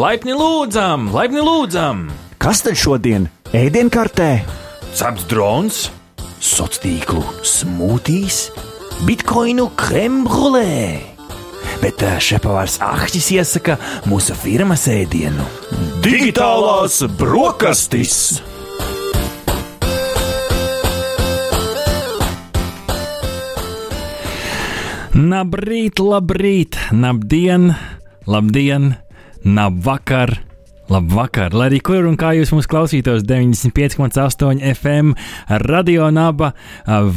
Laipni lūdzam, laipni lūdzam! Kas tad šodien ēdienkartē? Cepts drons, Sociālo tīklu smūtīs, bitkoinu krembrulē. Bet ā, šepavārs Ahtis iesaka mūsu firmas ēdienu. digitālās brokastis! Labrīt, labrīt, labdien, labdien, labvakar! Labvakar, lai arī kur un kā jūs mūs klausītos 95,8 FM, radio naba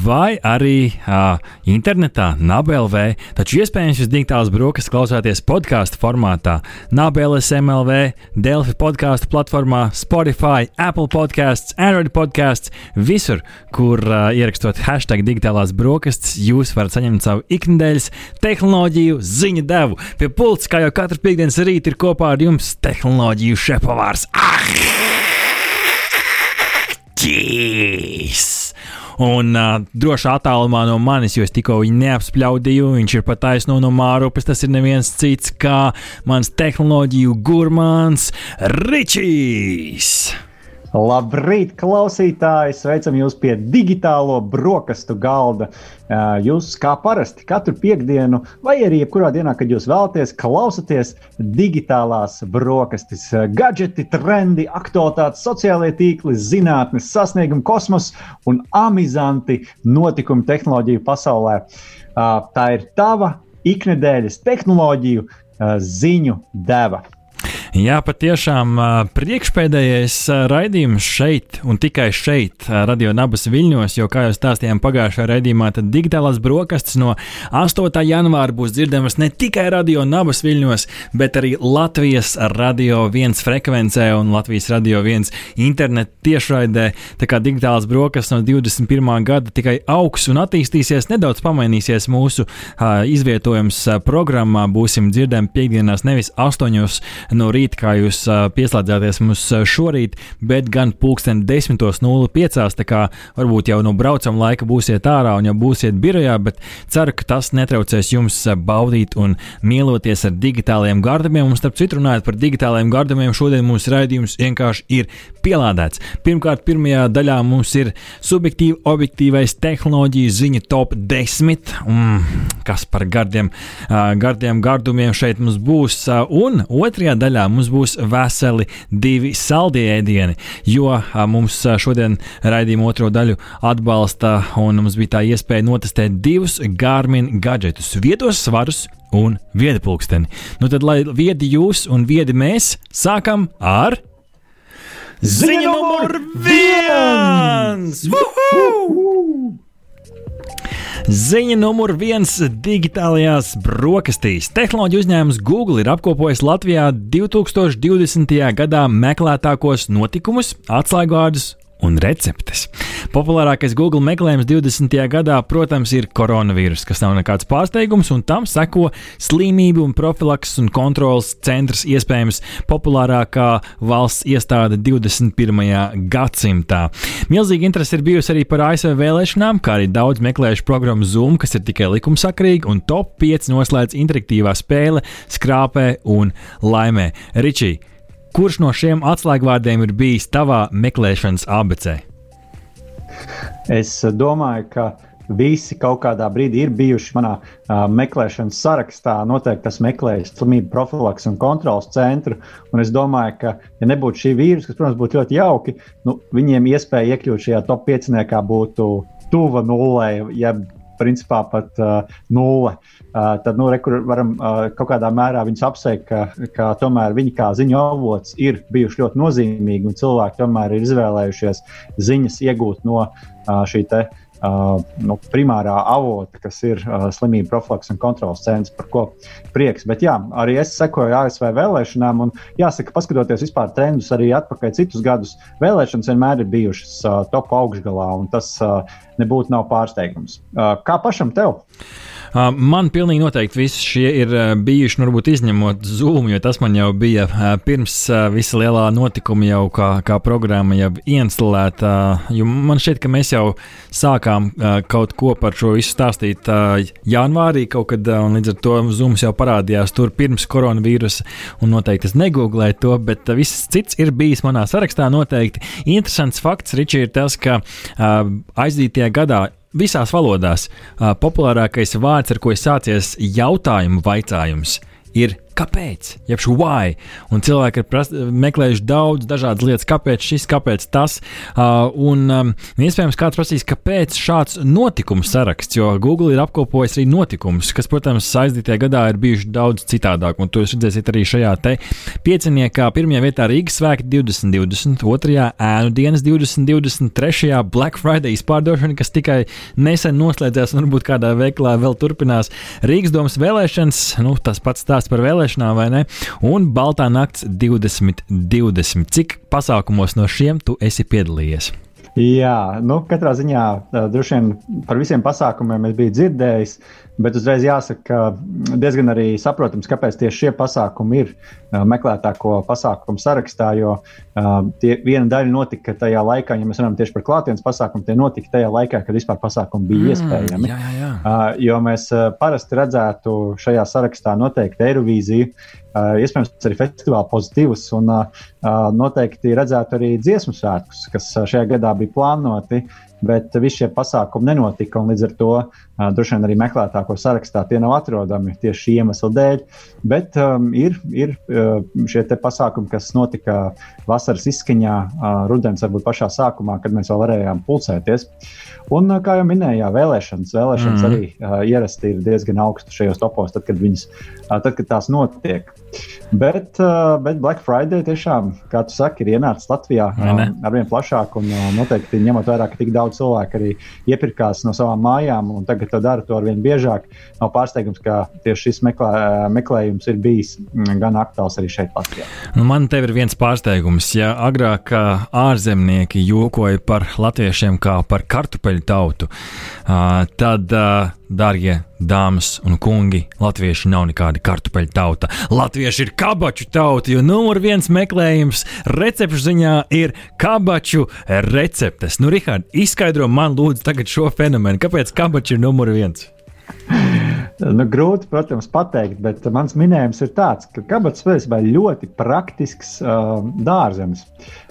vai arī uh, internetā, NABLV. Taču iespējams jūs digitālas brokas klausāties podkāstu formātā, NABLS MLV, Delfi podkāstu platformā, Spotify, Apple podkāsts, Android podkāsts, visur, kur uh, ierakstot hashtag digitālās brokastis, jūs varat saņemt savu ikdienas tehnoloģiju ziņu devu. Pie pults, kā jau katru piekdienas rītu, ir kopā ar jums tehnoloģiju šefpavārs. Ah! Jīs! Un uh, droši attālumā no manis, jo es tikko viņu neapspļaudīju. Viņš ir pat taisno no Mārupas. Tas ir neviens cits kā mans tehnoloģiju gurmāns Ričijs. Labrīt, klausītāji! Sveicam jūs pie digitālo brokastu galda. Jūs, kā parasti, katru piekdienu, vai arī jebkurā dienā, kad jūs vēlaties, klausāties digitālās brokastis. Gadgeti, trendi, aktualitātes, sociālie tīkli, zinātnes, sasniegumi, kosmos un amizanti notikumi tehnoloģiju pasaulē. Tā ir tava iknedēļas tehnoloģiju ziņu deva. Jā, patiešām priekšpēdējais raidījums šeit un tikai šeit, Radio Nabas Viļņos, jo, kā jau stāstījām pagājušajā raidījumā, tad digitālās brokastis no 8. janvāra būs dzirdamas ne tikai Radio Nabas Viļņos, bet arī Latvijas Radio 1 frekvencē un Latvijas Radio 1 internetu tiešraidē. Tā kā digitālās brokastis no 21. gada tikai augs un attīstīsies, nedaudz pamainīsies mūsu ā, izvietojums programmā. Būsim dzirdami piekdienās nevis 8 no rīta, kā jūs pieslēdzāties mums šorīt, bet gan pulksten 10.05. Tā kā varbūt jau no braucama laika būsiet ārā un jau būsiet birojā, bet ceru, ka tas netraucēs jums baudīt un mieloties ar digitālajiem gardumiem. Un starp citu, runājot par digitālajiem gardumiem, šodien mūsu raidījums vienkārši ir pielādēts. Pirmkārt, pirmajā daļā mums ir subjektīvi objektīvais tehnoloģiju ziņu top 10. Mm, kas par gardiem, gardiem gardumiem šeit mums būs? Un otrajā daļā mums būs veseli divi saldie ēdieni, jo mums šodien raidījuma otro daļu atbalsta un mums bija tā iespēja notestēt divus Garmin gadgetus - vietos svarus un viedpulksteni. Nu tad, lai viedi jūs un viedi mēs, sākam ar ziņu numur viens! Vuhu! Ziņa numur viens digitālajās brokastīs. Tehnoloģiju uzņēmums Google ir apkopojis Latvijā 2020. gadā meklētākos notikumus, atslēgvārdus un receptes. Populārākais Google meklējums 20. gadā, protams, ir koronavīrus, kas nav nekāds pārsteigums, un tam seko slimību un profilakses un kontrolas centrs, iespējams, populārākā valsts iestāde 21. gadsimtā. Milzīga interese ir bijusi arī par ASV vēlēšanām, kā arī daudz meklējuši programmu Zoom, kas ir tikai likumsakrīga, un top 5 noslēdz interaktīvā spēle, skrāpē un laimē. Ričī, kurš no šiem atslēgvārdiem ir bijis tavā meklēšanas abecē? Es domāju, ka visi kaut kādā brīdī ir bijuši manā uh, meklēšanas sarakstā. Noteikti tas meklējis slimību profilaks un kontrols centru. Un es domāju, ka, ja nebūtu šī vīrusa, kas, protams, būtu ļoti jauki, nu, viņiem iespēja iekļūt šajā top 5 būtu tuva nulē, ja principā pat uh, nulle. Uh, tad nu, re, varam uh, kaut kādā mērā viņus apsveikt, ka, ka tomēr viņi kā ziņu avots ir bijuši ļoti nozīmīgi un cilvēki tomēr ir izvēlējušies ziņas iegūt no uh, šī te. Uh, nu, primārā avota, kas ir uh, slimību profilaks un kontrols centrs, par ko prieks. Bet jā, arī es sekoju ASV vēlēšanām, un jāsaka, paskatoties vispār trendus arī atpakaļ citus gadus, vēlēšanas vienmēr ir bijušas uh, top augšgalā, un tas uh, nebūtu nav pārsteigums. Uh, kā pašam tev? Uh, man pilnīgi noteikti visi šie ir uh, bijuši, nu, varbūt izņemot Zoom, jo tas man jau bija uh, pirms visa lielā notikuma, jau kā, kā programma jau instalēta. Uh, man šķiet, ka mēs jau sākām kaut ko par šo visu stāstīt janvārī, kaut kad, un līdz ar to Zoom jau parādījās tur pirms koronavīrusa, un noteikti es negooglēju to, bet viss cits ir bijis manā sarakstā noteikti. Interesants fakts, Ričī, ir tas, ka aizdītajā gadā visās valodās populārākais vārds, ar ko sācies jautājumu vaicājums, ir kāpēc, jeb šo why. Un cilvēki ir pras, meklējuši daudz dažādas lietas, kāpēc šis, kāpēc tas. Uh, un um, iespējams, kāds prasīs, kāpēc šāds notikums saraksts, jo Google ir apkopojis arī notikumus, kas, protams, aizdītajā gadā ir bijuši daudz citādāk. Un to jūs redzēsiet arī šajā te pieciniekā. Pirmajā vietā Rīgas svētki 2020, otrajā ēnu dienas 2020, trešajā Black Friday izpārdošana, kas tikai nesen noslēdzās un varbūt kādā veiklā vēl turpinās. Rīgas domas vēlēšanas, nu, tas pats stāsts par vēlēšanām vēlēšanām, vai ne? Un Baltā nakts 2020. Cik pasākumos no šiem tu esi piedalījies? Jā, nu, katrā ziņā droši vien par visiem pasākumiem es biju dzirdējis, bet uzreiz jāsaka, ka diezgan arī saprotams, kāpēc tieši šie pasākumi ir meklētāko pasākumu sarakstā. Jo tie, viena daļa notika tajā laikā, ja mēs runājam tieši par klātienes pasākumu, tie notika tajā laikā, kad vispār pasākumi bija mm, iespējami. Jā, jā, jā. Jo mēs parasti redzētu šajā sarakstā noteikti Eirovīziju, iespējams, arī festivāla pozitīvus, un noteikti redzētu arī dziesmu svētkus, kas šajā gadā bija plānoti. Bet visi šie pasākumi nenotika, līdz ar to uh, droši vien arī meklētāko sarakstā tie nav atrodami tieši šī iemesla dēļ. Bet um, ir, ir šie pasākumi, kas notika vasaras izskaņā, uh, rudens varbūt pašā sākumā, kad mēs vēl varējām pulcēties. Un, kā jau minēju, jā, vēlēšanas, vēlēšanas mm -hmm. arī uh, ierasti ir diezgan augstu šajos topos, tad, kad, viņas, uh, tad, kad tās notiek. Bet, uh, bet Black Friday tiešām, kā tu saki, ir ienācis Latvijā um, ar vien plašāk. Un uh, noteikti ņemot vērā, ka tik daudz cilvēku arī iepirkās no savām mājām un tagad to dara to ar vien biežāk, nav pārsteigums, ka tieši šis meklē, meklējums ir bijis mm, gan aktuāls arī šeit, Latvijā. Nu, man te ir viens pārsteigums. Ja agrāk ārzemnieki jokoja par latviešiem kā par kartupeļu tautu, uh, tad. Darbie dāmas un kungi, latvieši nav nekāda kartupeļu tauta. Latvieši ir kabaču tauta, jo numur viens meklējums recepšu ziņā ir kabaču receptes. Nu, Rihard, izskaidro man lūdzu šo fenomenu. Kāpēc kabaču ir numur viens? Nu, grūti, protams, pateikt, bet mans minējums ir tāds, ka kabatas ir ļoti praktisks uh, dārzenis.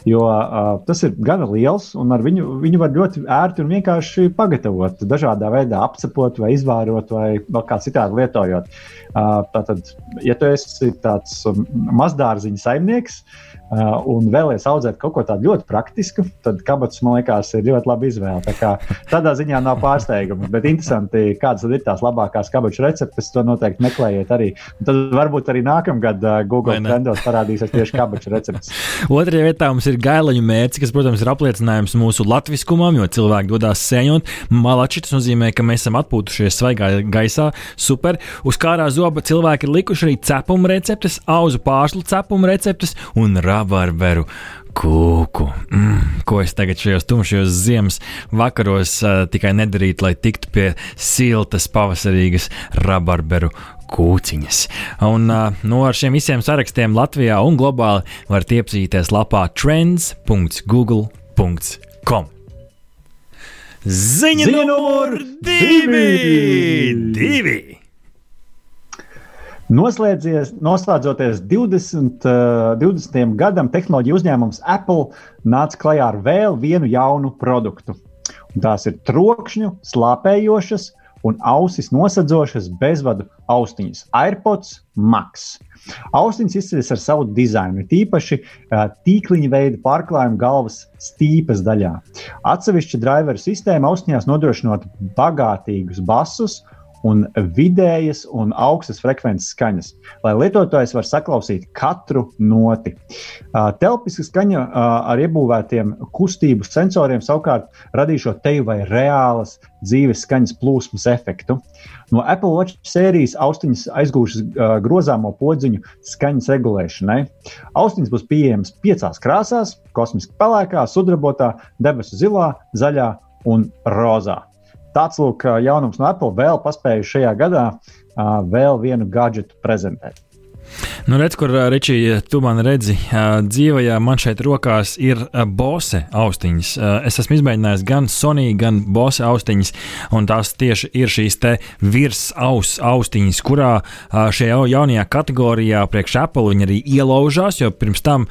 Jo uh, tas ir gana liels, un ar viņu, viņu var ļoti ērti un vienkārši pagatavot. Dažādā veidā apcepot, vai izvārot, vai vēl kā citādi lietojot. Uh, tātad, ja tu esi tāds um, mazdārziņa saimnieks, Uh, un vēlēs audzēt kaut ko tādu ļoti praktisku, tad kabatas, man liekas, ir ļoti laba izvēle. Tā kā, tādā ziņā nav pārsteiguma. Bet interesanti, kādas ir tās labākās kabatas receptes, to noteikti meklējiet arī. Un tad varbūt arī nākamgad uh, Google trendos parādīsies tieši kabatas receptes. Otrajā vietā mums ir gailaņu mērķis, kas, protams, ir apliecinājums mūsu latviskumam, jo cilvēki dodas sēņot. Malači tas nozīmē, ka mēs esam atpūtušies svaigā gaisā. Super. Uz kārā zoba cilvēki ir likuši arī cepumu receptes, auzu pārslu cepumu receptes un rādu rabarberu kūku. Mm, ko es tagad šajos tumšajos ziemas vakaros uh, tikai nedarītu, lai tiktu pie siltas, pavasarīgas rabarberu kūciņas. Un uh, no nu, šiem visiem sarakstiem Latvijā un globāli var iepazīties lapā trends.google.com. Ziņa numur divi! divi. Noslēdzoties 20, uh, 20. gadam, tehnoloģija uzņēmums Apple nāca klajā ar vēl vienu jaunu produktu. Un tās ir trokšņu, slāpējošas un ausis nosedzošas bezvadu austiņas - AirPods Max. Austiņas izceļas ar savu dizainu, tīpaši uh, tīkliņa veida pārklājumu galvas stīpas daļā. Atsevišķa driveru sistēma austiņās nodrošinot bagātīgus basus un vidējas un augstas frekvences skaņas, lai lietotājs var saklausīt katru noti. Telpiska skaņa ar iebūvētiem kustību sensoriem savukārt radīšot teju vai reālas dzīves skaņas plūsmas efektu. No Apple Watch sērijas austiņas aizgūšas grozāmo podziņu skaņas regulēšanai. Austiņas būs pieejamas piecās krāsās - kosmiski pelēkā, sudrabotā, debesu zilā, zaļā un rozā. Tāds lūk, jaunums no Apple vēl paspēju šajā gadā vēl vienu gadgetu prezentēt. Nu, redz, kur Ričija, tu man redzi, dzīvajā man šeit rokās ir Bose austiņas. Es esmu izmēģinājis gan Sony, gan Bose austiņas, un tās tieši ir šīs te virs-aus austiņas, kurā šajā jaunajā kategorijā priekš Apple viņi arī ielaužās, jo pirms tam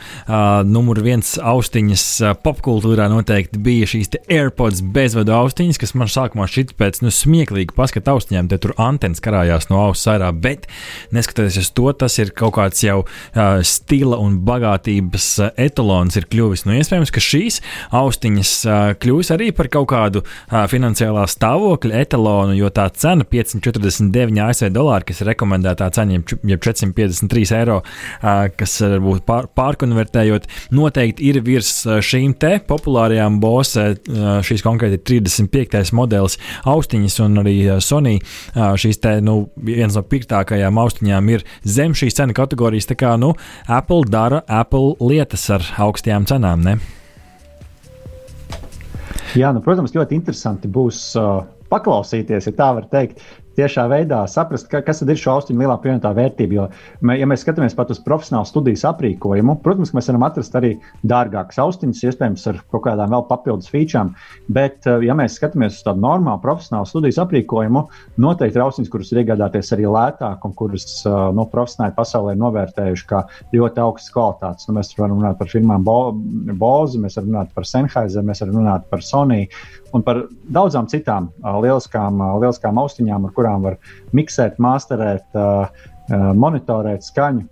numur viens austiņas popkultūrā noteikti bija šīs AirPods bezvadu austiņas, kas man sākumā šķita pēc nu, smieklīgi paskatu austiņām, te tur antenas karājās no auss ārā, bet neskatoties uz to, tas ir ir kaut kāds jau uh, stila un bagātības uh, etalons ir kļuvis. Nu, iespējams, ka šīs austiņas uh, kļūs arī par kaut kādu uh, finansiālā stāvokļa etalonu, jo tā cena 549 ASV dolāri, kas ir rekomendētā cena, jeb 453 eiro, uh, kas varbūt pār, pārkonvertējot, noteikti ir virs šīm te populārajām Bose. Uh, šīs konkrēti ir 35. modelis austiņas, un arī Sony šīs te, nu, viens no pirktākajām austiņām ir zem šīs cenu kategorijas. Tā kā nu, Apple dara Apple lietas ar augstajām cenām. Ne? Jā, nu, protams, ļoti interesanti būs uh, paklausīties, ja tā var teikt, tiešā veidā saprast, ka, kas ir šo austiņu lielā pievienotā vērtība. Jo, ja mēs skatāmies pat uz profesionālu studijas aprīkojumu, protams, mēs varam atrast arī dārgākas austiņas, iespējams, ar kaut kādām vēl papildus featurām. Bet, eh, ja mēs skatāmies uz tādu normālu profesionālu studijas aprīkojumu, noteikti ir austiņas, kuras ir iegādāties arī lētāk un kuras eh, no profesionāli pasaulē novērtējuši kā ļoti augstas kvalitātes. Nu, mēs varam runāt par firmām Bo Boze, mēs varam runāt par Sennheiser, mēs varam runāt par Sony un par daudzām citām uh, lieliskām, lieliskām austiņām, ar kurām var miksēt, masterēt, monitorēt skaņu.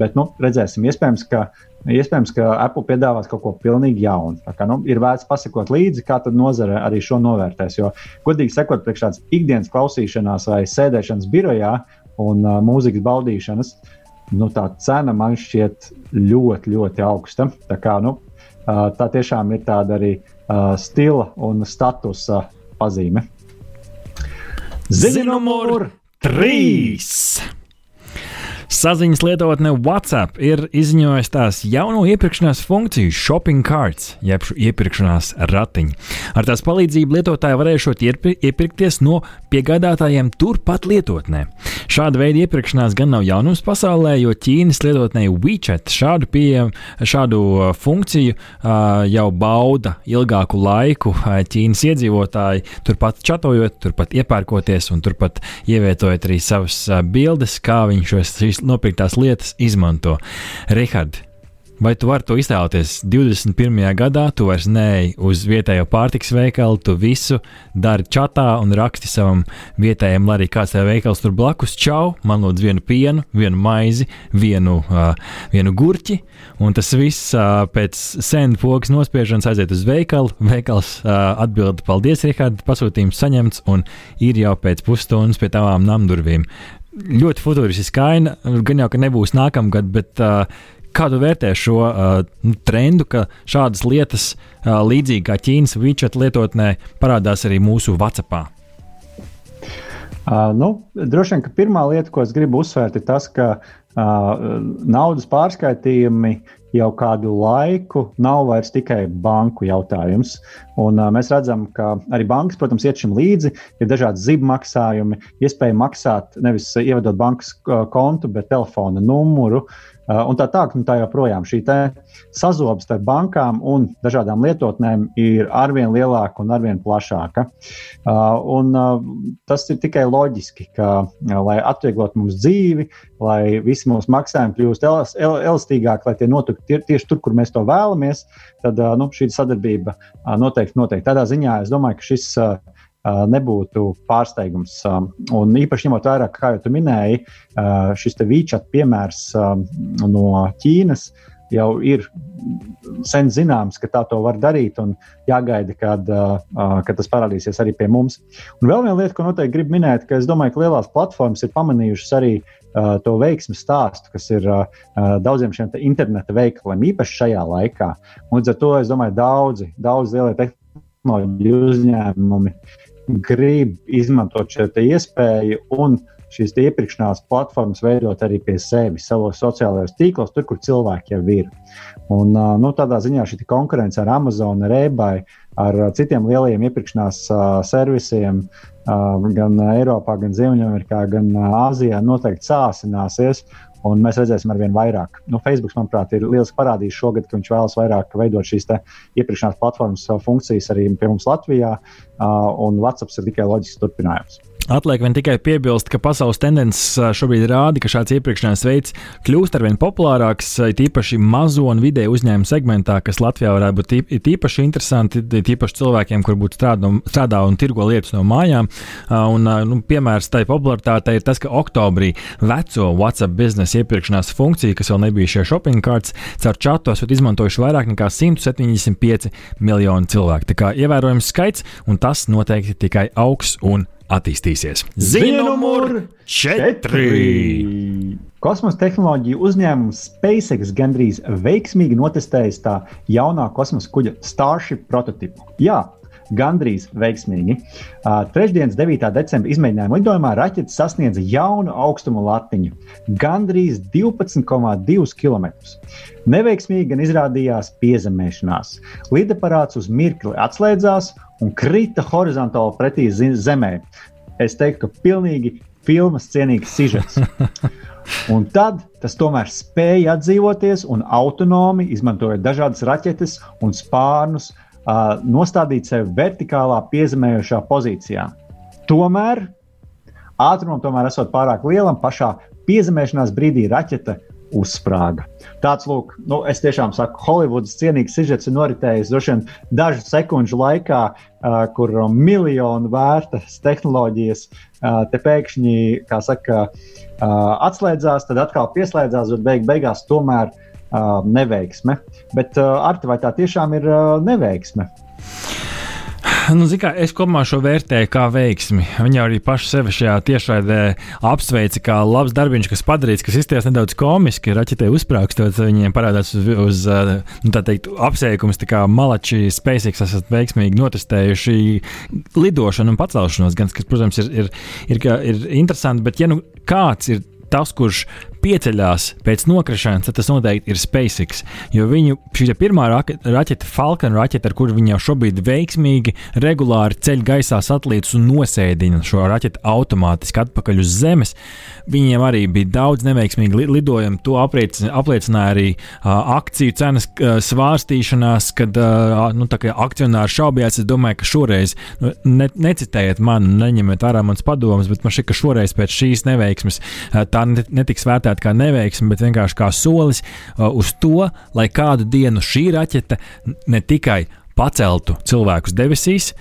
Bet nu, redzēsim, iespējams, ka, iespējams, ka Apple piedāvās kaut ko pilnīgi jaunu. Kā, nu, ir vērts pasakot līdzi, kā nozare arī šo novērtēs. Jo, godīgi sakot, priekš tādas ikdienas klausīšanās vai sēdēšanas birojā un uh, mūzikas baudīšanas, nu, tā cena man šķiet ļoti, ļoti augsta. Tā, kā, nu, uh, tā tiešām ir tāda arī uh, stila un statusa pazīme. Ziņa numur 3! Saziņas lietotne WhatsApp ir izziņojusi tās jauno iepirkšanās funkciju Shopping Cards, jeb iepirkšanās ratiņu. Ar tās palīdzību lietotāji varēšot iepirkties no piegādātājiem turpat lietotnē. Šāda veida iepirkšanās gan nav jaunums pasaulē, jo Ķīnas lietotnē WeChat šādu, pieejam, šādu uh, funkciju uh, jau bauda ilgāku laiku. Uh, Ķīnas iedzīvotāji turpat čatojot, turpat iepērkoties un turpat ievietojot arī savas bildes, kā viņi šos, šīs nopirktās lietas izmanto. Rihard, Vai tu vari to iztēloties? 21. gadā tu vairs neej uz vietējo pārtiks veikalu, tu visu dari čatā un raksti savam vietējam, lai arī kāds tev veikals tur blakus. Čau, man lūdzu vienu pienu, vienu maizi, vienu, uh, vienu gurķi, un tas viss uh, pēc sēnu pogas nospiešanas aiziet uz veikalu. Veikals uh, atbild, paldies, Rihard, pasūtījums saņemts, un ir jau pēc pusstundas pie tavām namdurvīm ļoti futūristiska aina. Gan jau, ka nebūs nākamgad, bet uh, kā tu vērtē šo uh, trendu, ka šādas lietas, uh, līdzīgi kā Ķīnas WeChat lietotnē, parādās arī mūsu WhatsAppā? Uh, nu, droši vien, ka pirmā lieta, ko es gribu uzsvērt, ir tas, ka uh, naudas pārskaitījumi jau kādu laiku nav vairs tikai banku jautājums. Un, uh, mēs redzam, ka arī bankas, protams, iet šim līdzi. Ir dažādi zibu maksājumi, iespēja maksāt nevis ievedot bankas kontu, bet telefona numuru. Uh, un tā tālāk, tā joprojām šī sazobe starp bankām un dažādām lietotnēm ir arvien lielāka un arvien plašāka. Uh, un, uh, tas ir tikai loģiski, ka, lai atvieglotu mums dzīvi, lai visi mūsu maksājumi kļūst elastīgāki, lai tie notiktu tie, tieši tur, kur mēs to vēlamies, tad nu, šī sadarbība noteikti notiek. Tādā ziņā es domāju, ka šis nebūtu pārsteigums. Un īpaši ņemot vērā, kā jau minēji, šis Vīčat piemērs no Ķīnas jau ir sen zināms, ka tā to var darīt, un jāgaida, kad, kad tas parādīsies arī pie mums. Un vēl viena lieta, ko noteikti gribu minēt, ka es domāju, ka lielās platformas ir pamanījušas arī uh, to veiksmu stāstu, kas ir uh, daudziem šiem interneta veikaliem, īpaši šajā laikā. Un līdz ar to es domāju, daudzi, daudzi lielie tehnoloģiju uzņēmumi grib izmantot šo iespēju un šīs iepirkšanās platformas veidot arī pie sevis, savos sociālajos tīklos, tur, kur cilvēki jau ir. Un, nu, tādā ziņā šī konkurence ar Amazon, ar eBay, ar citiem lielajiem iepirkšanās servisiem, gan Eiropā, gan Ziemeļamerikā, gan Āzijā noteikti sāsināsies. Un mēs redzēsim ar vien vairāk. Nu, Facebook, manuprāt, ir lieliski parādījis šogad, ka viņš vēlas vairāk veidot šīs iepirkšanās platformas funkcijas arī pie mums Latvijā, un WhatsApp ir tikai loģisks turpinājums. Atliek vien tikai piebilst, ka pasaules tendences šobrīd rāda, ka šāds iepirkšanās veids kļūst arvien populārāks, tīpaši mazo un vidēju uzņēmumu segmentā, kas Latvijā varētu būt īpaši interesanti, tīpaši cilvēkiem, kur būtu strādā, strādā un tirgo lietas no mājām. Un, nu, piemērs tai popularitātei ir tas, ka oktobrī veco WhatsApp biznesa iepirkšanās funkciju, kas vēl nebija šie shopping cards, caur čatu esat izmantojuši vairāk nekā 175 miljoni cilvēku. Tā kā ievērojams skaits, un tas noteikti tikai augs un attīstīsies. Ziņa numur 4! Kosmosa tehnoloģiju uzņēmums SpaceX gandrīz veiksmīgi notestējis tā jaunā kosmosa kuģa Starship prototipu. Jā, gandrīz veiksmīgi. Uh, trešdienas 9. decembra izmēģinājuma lidojumā raķete sasniedza jaunu augstumu latiņu - gandrīz 12,2 km. Neveiksmīgi gan izrādījās piezemēšanās. Lidaparāts uz mirkli atslēdzās un krita horizontāli pretī zemē. Es teiktu, ka pilnīgi filmas cienīgs sižets. Un tad tas tomēr spēja atdzīvoties un autonomi, izmantojot dažādas raķetes un spārnus, uh, nostādīt sevi vertikālā piezemējošā pozīcijā. Tomēr ātrumam tomēr esot pārāk lielam, pašā piezemēšanās brīdī raķete uzsprāga. Tāds, lūk, nu, es tiešām saku, Holivudas cienīgs sižets ir noritējis droši vien dažu sekundžu laikā, uh, kur miljonu vērtas tehnoloģijas uh, te pēkšņi, kā saka, uh, atslēdzās, tad atkal pieslēdzās, bet beig beigās tomēr uh, neveiksme. Bet, uh, Arti, vai tā tiešām ir uh, neveiksme? Nu, kā, es kopumā šo vērtēju kā veiksmi. Viņa arī paša sevi šajā tiešraidē apsveica kā labs darbiņš, kas padarīts, kas izties nedaudz komiski. Raķetē uzsprāgstot, viņiem parādās uz, uz nu, teikt, apsveikums, kā malači SpaceX esat veiksmīgi notestējuši lidošanu un pacelšanos, gan, kas, protams, ir, ir, ir, ir interesanti, bet ja nu kāds ir tas, kurš pieceļās pēc nokrišanas, tad tas noteikti ir SpaceX. Jo viņu šī pirmā raķete, Falcon raķete, ar kuru viņi jau šobrīd veiksmīgi, regulāri ceļ gaisā satelītus un nosēdina šo raķeti automātiski atpakaļ uz Zemes. Viņiem arī bija daudz neveiksmīgi lidojumi. To apliecināja arī uh, akciju cenas uh, svārstīšanās, kad uh, nu, akcionāri šaubījās. Es domāju, ka šoreiz, nu, ne, necitējiet mani, neņemiet vērā manas padomas, bet man šķiet, ka šoreiz pēc šīs neveiksmes uh, tā netiks vērtēta vērtēta kā neveiksme, bet vienkārši kā solis uh, uz to, lai kādu dienu šī raķete ne tikai paceltu cilvēkus debesīs,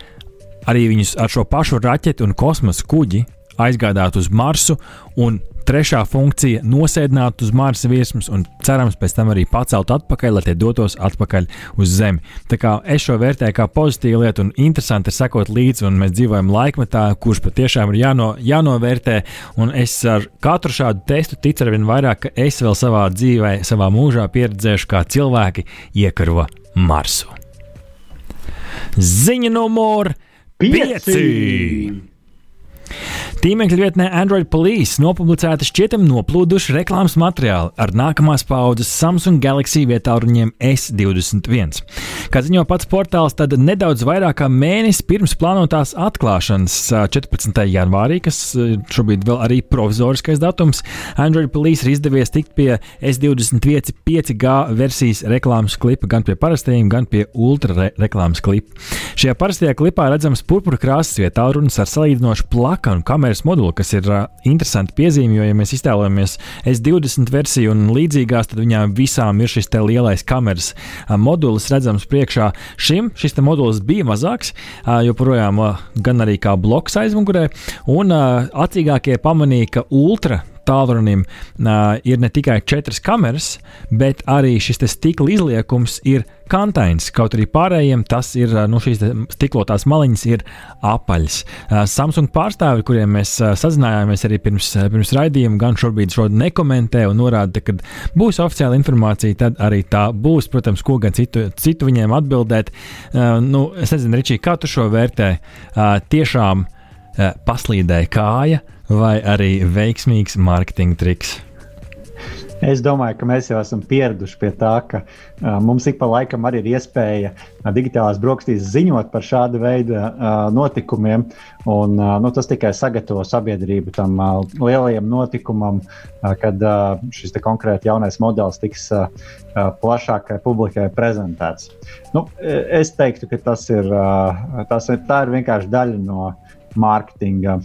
arī viņus ar šo pašu raķeti un kosmosa kuģi aizgādāt uz Marsu un Trešā funkcija - nosēdināt uz Marsa virsmas un cerams pēc tam arī pacelt atpakaļ, lai tie dotos atpakaļ uz Zemi. Tā kā es šo vērtēju kā pozitīvu lietu un interesanti ir sekot līdzi, un mēs dzīvojam laikmetā, kurš patiešām ir jāno, jānovērtē, un es ar katru šādu testu ticu arvien vairāk, ka es vēl savā dzīvē, savā mūžā pieredzēšu, kā cilvēki iekaro Marsu. Ziņa numur 5! Tīmekļa vietnē Android Police nopublicēta šķietam noplūduši reklāmas materiāli ar nākamās paudzes Samsung Galaxy vietāluņiem S21. Kā ziņo pats portāls, tad nedaudz vairāk kā mēnesis pirms plānotās atklāšanas 14. janvārī, kas šobrīd vēl arī provizoriskais datums, Android Police ir izdevies tikt pie S25 5G versijas reklāmas klipa gan pie parastajiem, gan pie ultra re reklāmas klipa. Šajā parastajā klipā redzams purpura krāsas vietālunis ar salīdzinoši plakanu kameru kameras moduli, kas ir uh, interesanti piezīme, jo, ja mēs iztēlojamies S20 versiju un līdzīgās, tad viņām visām ir šis lielais kameras uh, modulis redzams priekšā. Šim šis modulis bija mazāks, uh, joprojām uh, gan arī kā bloks aizmugurē, un uh, acīgākie pamanīja, ka ultra tālrunim uh, ir ne tikai četras kameras, bet arī šis stikla izliekums ir kantains. Kaut arī pārējiem tas ir, nu, šīs stiklotās maliņas ir apaļas. Uh, Samsung pārstāvi, kuriem mēs uh, sazinājāmies arī pirms, pirms raidījuma, gan šobrīd šo nekomentē un norāda, ka būs oficiāla informācija, tad arī tā būs. Protams, ko gan citu, citu viņiem atbildēt. Uh, nu, es nezinu, Ričī, kā tu šo vērtē? Tiešām paslīdēja kāja vai arī veiksmīgs mārketinga triks? Es domāju, ka mēs jau esam pieraduši pie tā, ka uh, mums ik pa laikam arī ir iespēja uh, digitālās brokastīs ziņot par šādu veidu uh, notikumiem. Un, uh, nu, tas tikai sagatavo sabiedrību tam uh, lielajam notikumam, uh, kad uh, šis konkrēti jaunais modelis tiks uh, uh, plašākai publikai prezentēts. Nu, es teiktu, ka tas ir, uh, tas ir, ir vienkārši daļa no mārketinga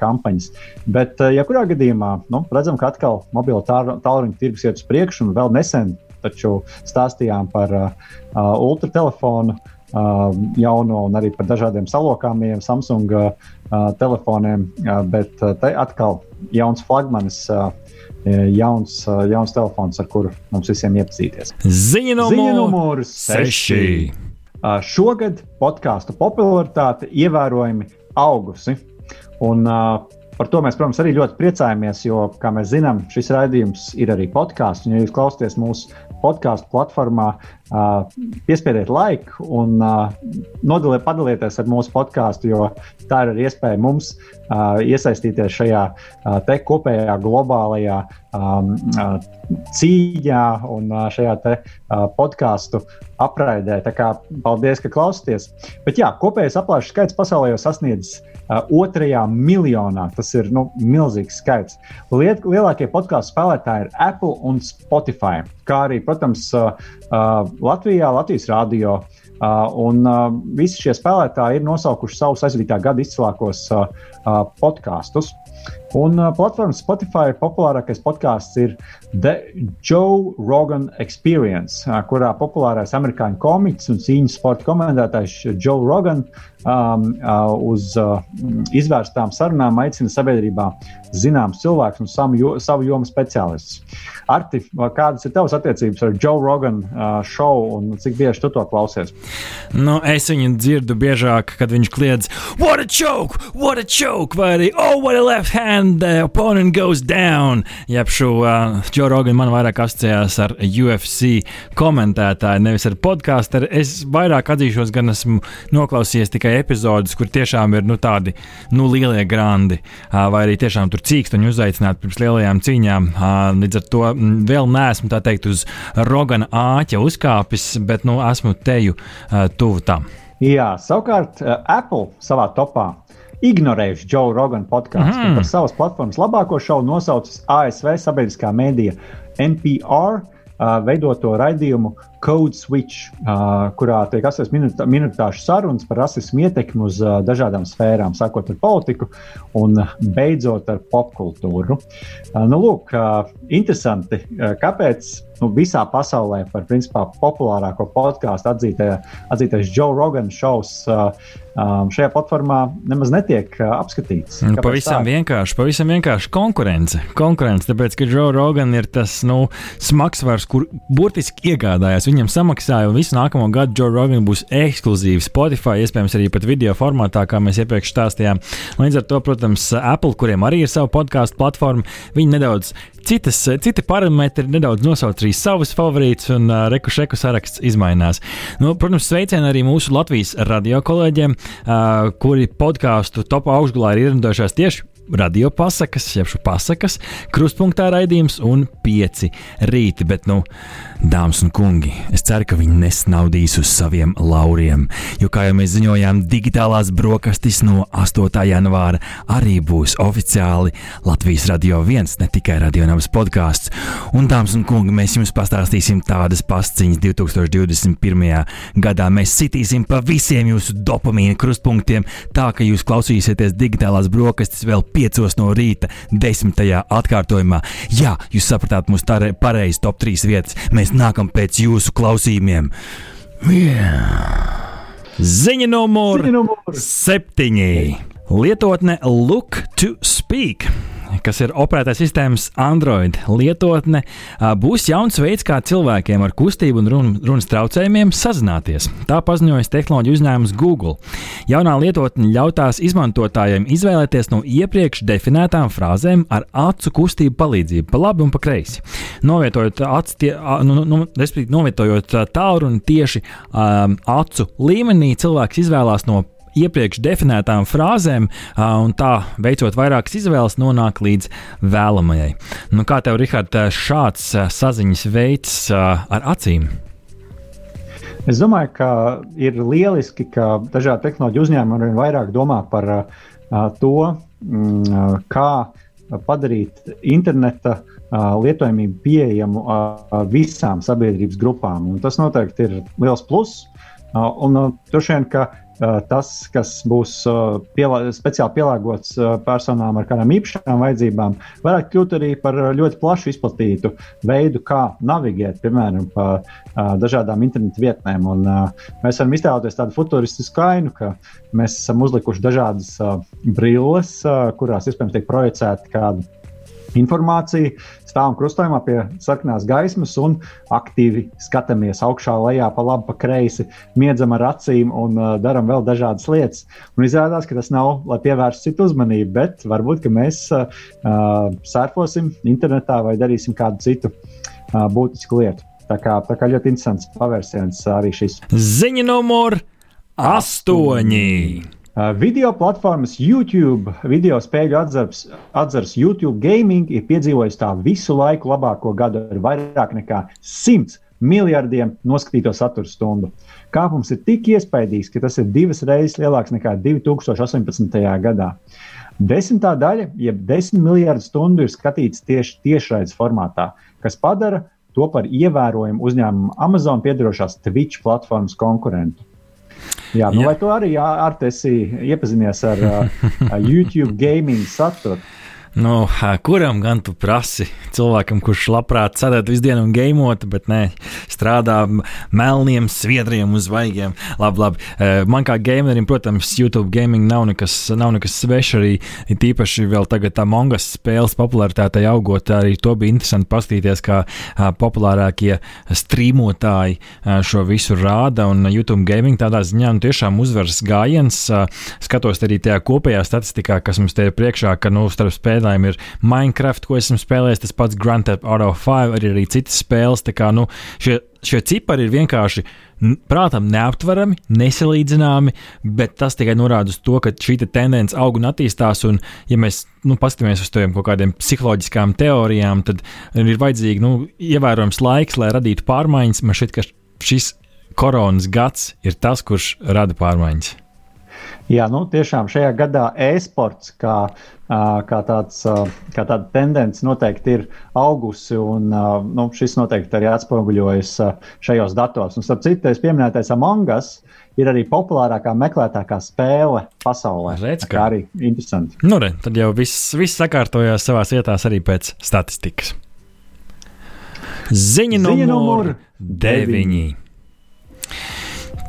kampaņas. Bet, ja kurā gadījumā nu, redzam, ka atkal mobilo tālruņa tirgus iet uz priekšu, un vēl nesen taču stāstījām par uh, ultratelefonu. Uh, jauno un arī par dažādiem salokāmiem Samsung uh, telefoniem, uh, bet uh, te atkal jauns flagmanis, uh, jauns, jauns telefons, ar kuru mums visiem iepazīties. Ziņa numurs, Ziņa numurs 6. Uh, šogad podkāstu popularitāte ievērojami augusi. Un, Par to mēs, protams, arī ļoti priecājamies, jo, kā mēs zinām, šis raidījums ir arī podkāsts. Ja jūs klausāties mūsu podkāstu platformā, piespiediet laiku un nodaliet, padalieties ar mūsu podkāstu, jo tā ir arī iespēja mums iesaistīties šajā uh, kopējā globālajā cīņā un uh, šajā uh, podkāstu apraidē. Tā kā paldies, ka klausāties. Bet jā, kopējais aplāšu skaits pasaulē jau sasniedzis uh, otrajā miljonā. Tas ir nu, milzīgs skaits. Liet, lielākie podkāstu spēlētāji ir Apple un Spotify, kā arī, protams, uh, uh, Latvijā, Latvijas Rādio. Uh, un uh, visi šie spēlētāji ir nosaukuši savus aizvadītā gada izcilākos uh, uh, podkāstus. Un uh, platformas Spotify populārākais podkāsts ir The Joe Rogan Experience, uh, kurā populārais amerikāņu komiķis un cīņas sporta komentētājs Joe Rogan um, uh, uz uh, izvērstām sarunām aicina sabiedrībā zināms cilvēks un savu, jo, savu jomu speciālistus. Arti, kādas ir tavas attiecības ar Joe Rogan uh, šovu un cik bieži tu to klausies? Nu, es viņu dzirdu biežāk, kad viņš kliedz, What a joke! What a joke! Vai arī Oh, what a left hand! and the opponent goes down. Jeb šo uh, Joe Rogan man vairāk asociējās ar UFC komentētāju, nevis ar podkāstu. Es vairāk atzīšos, gan esmu noklausījies tikai epizodus, kur tiešām ir nu, tādi nu, lielie grandi, uh, vai arī tiešām tur cīkstoņi uzaicināti pirms lielajām cīņām. Uh, līdz ar to m, vēl neesmu tā teikt uz Rogana āķa uzkāpis, bet nu, esmu teju uh, tuvu tam. Jā, savukārt uh, Apple savā topā ignorējuši Joe Rogan podkāstu. Mm. Par savas platformas labāko šovu nosaucis ASV sabiedriskā mēdīja NPR. Uh, veidoto raidījumu Code Switch, uh, kurā tiek asins minoritāšu sarunas par rasismu ietekmi uz uh, dažādām sfērām, sākot ar politiku un beidzot ar popkultūru. Uh, nu, lūk, uh, interesanti, uh, kāpēc nu, visā pasaulē par principā, populārāko podkāstu atzītais Joe Rogan šovs uh, um, šajā platformā nemaz netiek uh, apskatīts. Nu, pavisam tā? vienkārši, pavisam vienkārši konkurence. Konkurence, tāpēc, ka Joe Rogan ir tas nu, smagsvars, kur burtiski iegādājās. Viņam samaksāja, un visu nākamo gadu Joe Rogan būs ekskluzīvi Spotify, iespējams, arī pat video formātā, kā mēs iepriekš stāstījām. Līdz ar to, protams, Apple, kuriem arī ir sava podkāstu platforma, viņi nedaudz citas, citi parametri nedaudz nosauc arī savus favorītus, un uh, reku šeku saraksts izmainās. Nu, protams, sveicieni arī mūsu Latvijas radio kolēģiem, uh, kuri podkāstu topā augšgalā ir ierendojušās tieši radio pasakas, jeb šo pasakas, krustpunktā raidījums un pieci rīti. Bet, nu, dāmas un kungi, es ceru, ka viņi nesnaudīs uz saviem lauriem. Jo, kā jau mēs ziņojām, digitālās brokastis no 8. janvāra arī būs oficiāli Latvijas radio viens, ne tikai radionāmas podkāsts. Un, dāmas un kungi, mēs jums pastāstīsim tādas pasciņas 2021. gadā. Mēs sitīsim pa visiem jūsu dopamīna krustpunktiem, tā ka jūs klausīsieties digitālās brokastis vēl 5 no rīta, 10. atkārtojumā. Jā, jūs sapratāt, ir pareizi top 3 vietas. Mēs nākam pēc jūsu klausījumiem. Yeah. Ziņa numur 7. Lietotne Look to Speak kas ir operētājs sistēmas Android lietotne, būs jauns veids, kā cilvēkiem ar kustību un run, runas traucējumiem sazināties. Tā paziņojas tehnoloģiju uzņēmums Google. Jaunā lietotne ļautās izmantotājiem izvēlēties no iepriekš definētām frāzēm ar acu kustību palīdzību, pa labi un pa kreisi. Novietojot, acu, tie, nu, nu, nu novietojot tālruni tieši um, acu līmenī, cilvēks izvēlās no iepriekš definētām frāzēm, un tā veicot vairākas izvēles, nonāk līdz vēlamajai. Nu, kā tev, Rihard, šāds saziņas veids ar acīm? Es domāju, ka ir lieliski, ka dažādi tehnoloģiju uzņēmumi arvien vairāk domā par uh, to, mm, kā padarīt interneta uh, lietojamību pieejamu uh, visām sabiedrības grupām. Un tas noteikti ir liels pluss. Un droši vien, ka tas, kas būs pielā, speciāli pielāgots personām ar kādām īpašām vajadzībām, varētu kļūt arī par ļoti plašu izplatītu veidu, kā navigēt, piemēram, pa dažādām internetu vietnēm. Un, mēs varam iztēloties tādu futuristisku ainu, ka mēs esam uzlikuši dažādas brilles, kurās iespējams tiek projicēta kāda informāciju, stāvam krustojumā pie sarkanās gaismas un aktīvi skatāmies augšā, lejā, pa labi, pa kreisi, miedzam ar acīm un uh, darām vēl dažādas lietas. Un izrādās, ka tas nav, lai pievērstu citu uzmanību, bet varbūt mēs uh, surfosim internetā vai darīsim kādu citu uh, būtisku lietu. Tā kā, tā kā ļoti interesants pavērsiens arī šis. Ziņa numur astoņi! Uh, video platformas YouTube video spēļu atzars, atzars YouTube Gaming ir piedzīvojis tā visu laiku labāko gadu ar vairāk nekā 100 miljardiem noskatīto satura stundu. Kāpums ir tik iespaidīgs, ka tas ir divas reizes lielāks nekā 2018. gadā. Desmitā daļa, jeb 10 miljardu stundu, ir skatīts tieši tiešraides formātā, kas padara to par ievērojumu uzņēmumu Amazon piedarošās Twitch platformas konkurentu. Jā, nu, Jā. vai tu arī ar esi iepazinies ar uh, YouTube gaming saturu? Nu, kuram gan tu prasi? Cilvēkam, kurš labprāt sēdēt visu dienu un gameot, bet nē, strādā melniem, sviedriem uz zvaigžņiem. Labi, labi. Man kā gamerim, protams, YouTube gaming nav nekas, nav nekas svešs. Arī tīpaši vēl tagad tā mongas spēles popularitātei augot, arī to bija interesanti paskatīties, kā populārākie streamotāji šo visu rāda. Un YouTube gaming tādā ziņā nu, tiešām uzvaras gājiens. Skatos arī tajā kopējā statistikā, kas mums te ir priekšā, ka nu, starp spēlēm spēlēm ir Minecraft, ko esmu spēlējis, tas pats Grand Theft Auto 5, arī, arī citas spēles. Kā, nu, šie, šie cipari ir vienkārši prātam neaptverami, nesalīdzināmi, bet tas tikai norāda uz to, ka šī te tendence aug un attīstās. Un, ja mēs nu, paskatāmies uz tādiem kaut kādiem psiholoģiskām teorijām, tad ir vajadzīgs nu, ievērojams laiks, lai radītu pārmaiņas. Man šķiet, ka šis koronas gads ir tas, kurš rada pārmaiņas. Jā, nu, tiešām šajā gadā e-sports kā, kā, tāds, kā tāda tendence noteikti ir augusi, un nu, šis noteikti arī atspoguļojas šajos datos. Un, starp citu, pieminētais Among Us ir arī populārākā meklētākā spēle pasaulē. Redz, kā arī interesanti. Nu, re, tad jau viss, viss sakārtojās savā vietā arī pēc statistikas. Ziņa, numur 9.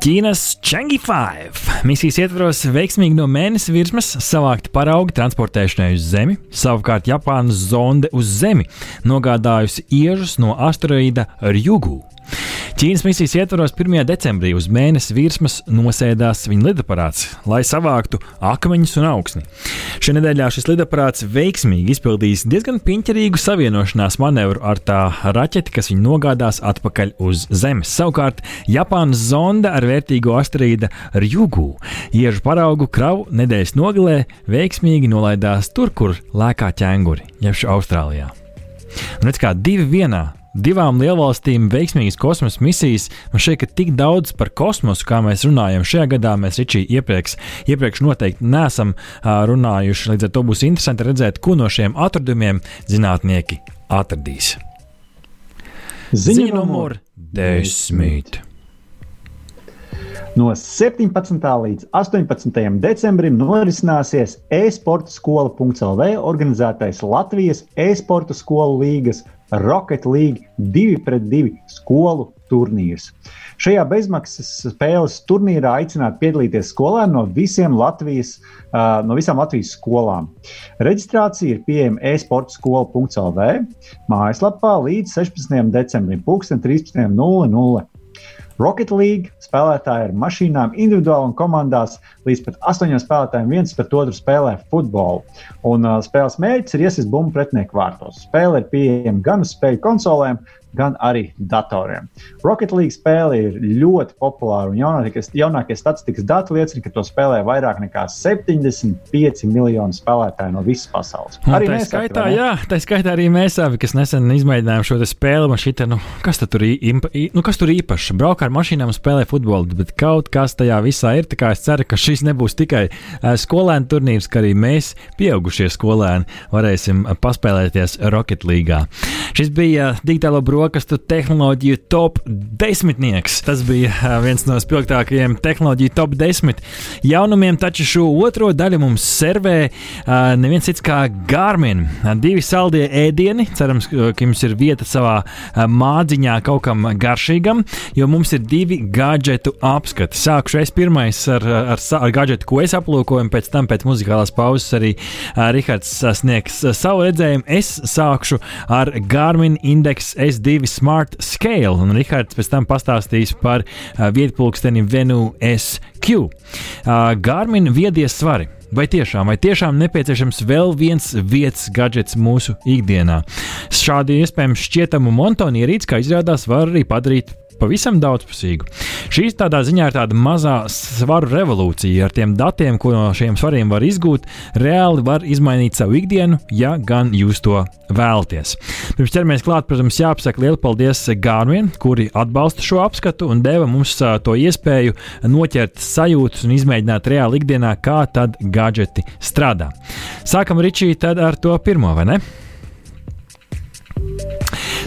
Ķīnas Changi 5 misijas ietvaros veiksmīgi no mēnesi virsmas savākt paraugi transportēšanai uz Zemi, savukārt Japānas zonde uz Zemi nogādājusi iežus no asteroīda Rjugu. Ķīnas misijas ietvaros 1. decembrī uz mēnesi virsmas nosēdās viņa lidaparāts, lai savāktu akmeņus un augsni. Šajā nedēļā šis lidaparāts veiksmīgi izpildījis diezgan piņķerīgu savienošanās manevru ar tā raķeti, kas viņu nogādās atpakaļ uz Zemes. Savukārt Japānas zonda ar vērtīgo asteroīda Rjugu iežu paraugu kravu nedēļas nogalē veiksmīgi nolaidās tur, kur lēkā ķēnguri, jeb Austrālijā. Un redz, kā divi vienā divām lielvalstīm veiksmīgas kosmosa misijas. Man šķiet, ka tik daudz par kosmosu, kā mēs runājam, šajā gadā mēs Ričī iepriekš, iepriekš noteikti neesam runājuši. Līdz ar to būs interesanti redzēt, ko no šiem atradumiem zinātnieki atradīs. Ziņa numur desmit. No 17. līdz 18. decembrim norisināsies e-sporta skola.lv organizētais Latvijas e-sporta skolu līgas Rocket League 2 pret 2 skolu turnīrs. Šajā bezmaksas spēles turnīrā aicināt piedalīties skolēni no, Latvijas, no visām Latvijas skolām. Reģistrācija ir pieejama e-sporta skola.lv mājaslapā līdz 16. decembrim, 13.00. Rocket League spēlētāji ar mašīnām individuāli un komandās līdz pat astoņiem spēlētājiem viens pret otru spēlē futbolu. Un uh, spēles mērķis ir iesist bumbu pretinieku vārtos. Spēle ir pieejama gan uz spēļu konsolēm, gan arī datoriem. Rocket League spēle ir ļoti populāra un jaunākie, jaunākie statistikas dati liecina, ka to spēlē vairāk nekā 75 miljoni spēlētāju no visas pasaules. Un arī tā skaitā, jā, tā skaitā arī mēs abi, kas nesen izmēģinājām šo spēli, man šķita, nu, kas tur, impa, nu, kas tur īpašs? Brauk ar mašīnām un spēlē futbolu, bet kaut kas tajā visā ir. Es ceru, ka šis nebūs tikai skolēnu turnīrs, ka arī mēs, pieaugušie skolēni, varēsim paspēlēties Rocket League. Šis bija digitālo brokastu tehnoloģiju top desmitnieks. Tas bija viens no spilgtākajiem tehnoloģiju top desmit jaunumiem, taču šo otro daļu mums servē neviens cits kā Garmin. Divi saldie ēdieni, cerams, ka jums ir vieta savā mādziņā kaut kam garšīgam, jo mums ir divi gadgetu apskati. Sākšu es pirmais ar, ar, ar gadgetu, ko es aplūkoju, un pēc tam pēc muzikālās pauzes arī Rihards sniegs savu redzējumu. Es sākšu ar Garmin Index S2 Smart Scale, un Rihards pēc tam pastāstīs par vietpulksteni Venu SQ. Garmin viedie svari. Vai tiešām, vai tiešām nepieciešams vēl viens vietas gadgets mūsu ikdienā? Šādi iespējams šķietamu montonu ierīci, kā izrādās, var arī padarīt pavisam daudzpusīgu. Šīs tādā ziņā ir tāda mazā svaru revolūcija. Ar tiem datiem, ko no šiem svariem var izgūt, reāli var izmainīt savu ikdienu, ja gan jūs to vēlaties. Pirms ķeramies klāt, protams, jāapsaka liela paldies Gārvien, kuri atbalsta šo apskatu un deva mums to iespēju noķert sajūtas un izmēģināt reāli ikdienā, kā tad gadgeti strādā. Sākam, Ričī, tad ar to pirmo, vai ne?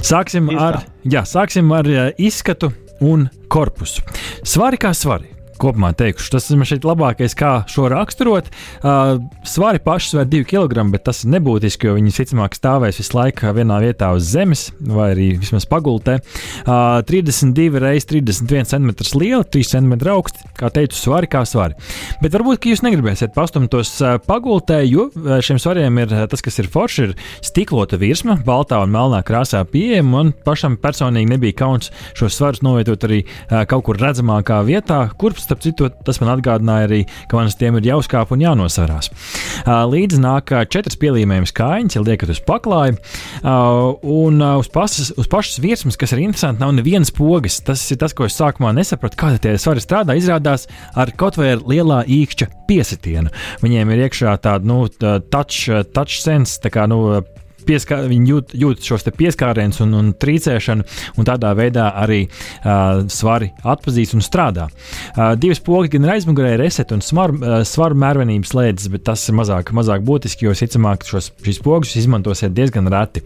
Sāksim ar, jā, sāksim ar izskatu un korpusu. Svari kā svari kopumā teikšu. Tas man šeit labākais, kā šo raksturot. Uh, svari paši svēr 2 kg, bet tas ir nebūtiski, jo viņi visticamāk stāvēs visu laiku vienā vietā uz zemes, vai arī vismaz pagultē. Uh, 32 x 31 cm liela, 3 cm augsti. Kā teicu, svari kā svari. Bet varbūt jūs negribēsiet pastumtos uh, pagultē, jo šiem svariem ir tas, kas ir forši, ir stiklota virsma, baltā un melnā krāsā pieejama. Man pašam personīgi nebija kauns šos svarus novietot arī uh, kaut kur redzamākā vietā, kurp starp citu, tas man atgādināja arī, ka man uz tiem ir jāuzkāp un jānosarās. Līdzi nāk četras pielīmējumas kājiņas, ja liekat uz paklāja, un uz, pasas, uz pašas virsmas, kas ir interesanti, nav nevienas pogas. Tas ir tas, ko es sākumā nesapratu, kā tie svari strādā. Izrādās ar kaut vai ar lielā īkšķa piesitienu. Viņiem ir iekšā tāda nu, touch, touch sense, tā kā nu, pieskā, viņi jūt, jūt šos pieskārienus un, un trīcēšanu, un tādā veidā arī uh, svari atpazīst un strādā. Uh, divas pogas gan ir aizmugurē, reset un smaru, uh, svaru mērvenības slēdzes, bet tas ir mazāk, mazāk būtiski, jo visticamāk šīs pogas izmantosiet diezgan reti.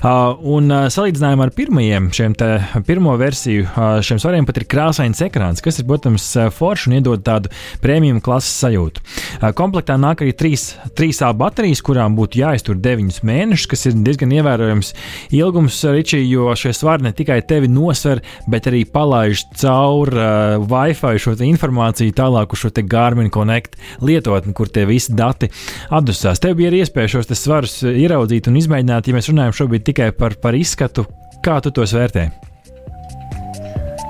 Uh, un uh, salīdzinājumā ar pirmajiem, šiem te, pirmo versiju, uh, šiem svariem pat ir krāsains ekrāns, kas ir, protams, forši un iedod tādu prēmiju klases sajūtu. Uh, komplektā nāk arī trīs, trīs A baterijas, kurām būtu jāiztur 9 mēnešus, kas ir diezgan ievērojams ilgums, Ričī, jo šie svari ne tikai tevi nosver, bet arī palaiž cauri uh, Wi-Fi šo informāciju tālāk uz šo Garmin Connect lietotni, kur tie visi dati atdusās. Tev bija iespēja šos svarus ieraudzīt un izmēģināt, ja mēs runājam šobrīd tikai par, par izskatu. Kā tu tos vērtēji?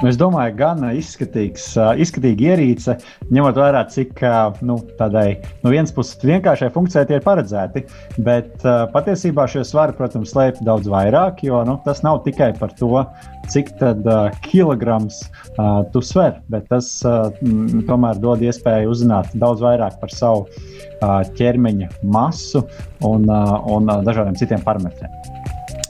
Nu, es domāju, gan izskatīgs, izskatīga ierīce, ņemot vērā, cik nu, tādai no vienas puses vienkāršai funkcijai tie ir paredzēti. Bet patiesībā šie svari, protams, slēpj daudz vairāk, jo nu, tas nav tikai par to, cik tad, uh, kilograms uh, tu sver, bet tas uh, tomēr dod iespēju uzzināt daudz vairāk par savu uh, ķermeņa masu un, uh, un uh, dažādiem citiem parametriem.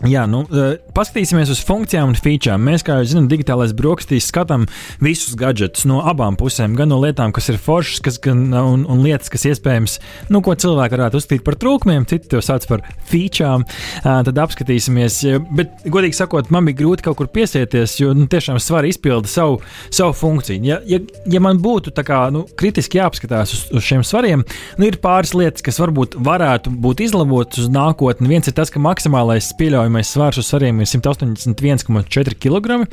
Jā, nu, uh, paskatīsimies uz funkcijām un featurām. Mēs, kā jau zinām, digitālais brokastīs skatām visus gadgetus no abām pusēm. Gan no lietām, kas ir foršas, kas, gan, un, un lietas, kas iespējams, nu, ko cilvēki varētu uzskatīt par trūkumiem, citi to sauc par featurām. Uh, tad apskatīsimies. Bet, godīgi sakot, man bija grūti kaut kur piesieties, jo nu, tiešām svari izpilda savu, savu funkciju. Ja, ja, ja man būtu kā, nu, kritiski jāapskatās uz, uz šiem svariem, nu, ir pāris lietas, kas varbūt varētu būt izlabotas uz nākotni. Viens ir tas, ka maksimālais pieļaujamais pieļaujamais svārs uz svariem ir 181,4 kg.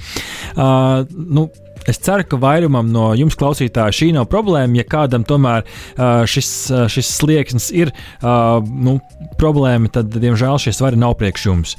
Uh, nu, Es ceru, ka vairumam no jums klausītāju šī nav problēma. Ja kādam tomēr šis, šis slieksnis ir nu, problēma, tad, diemžēl, šie svari nav priekš jums.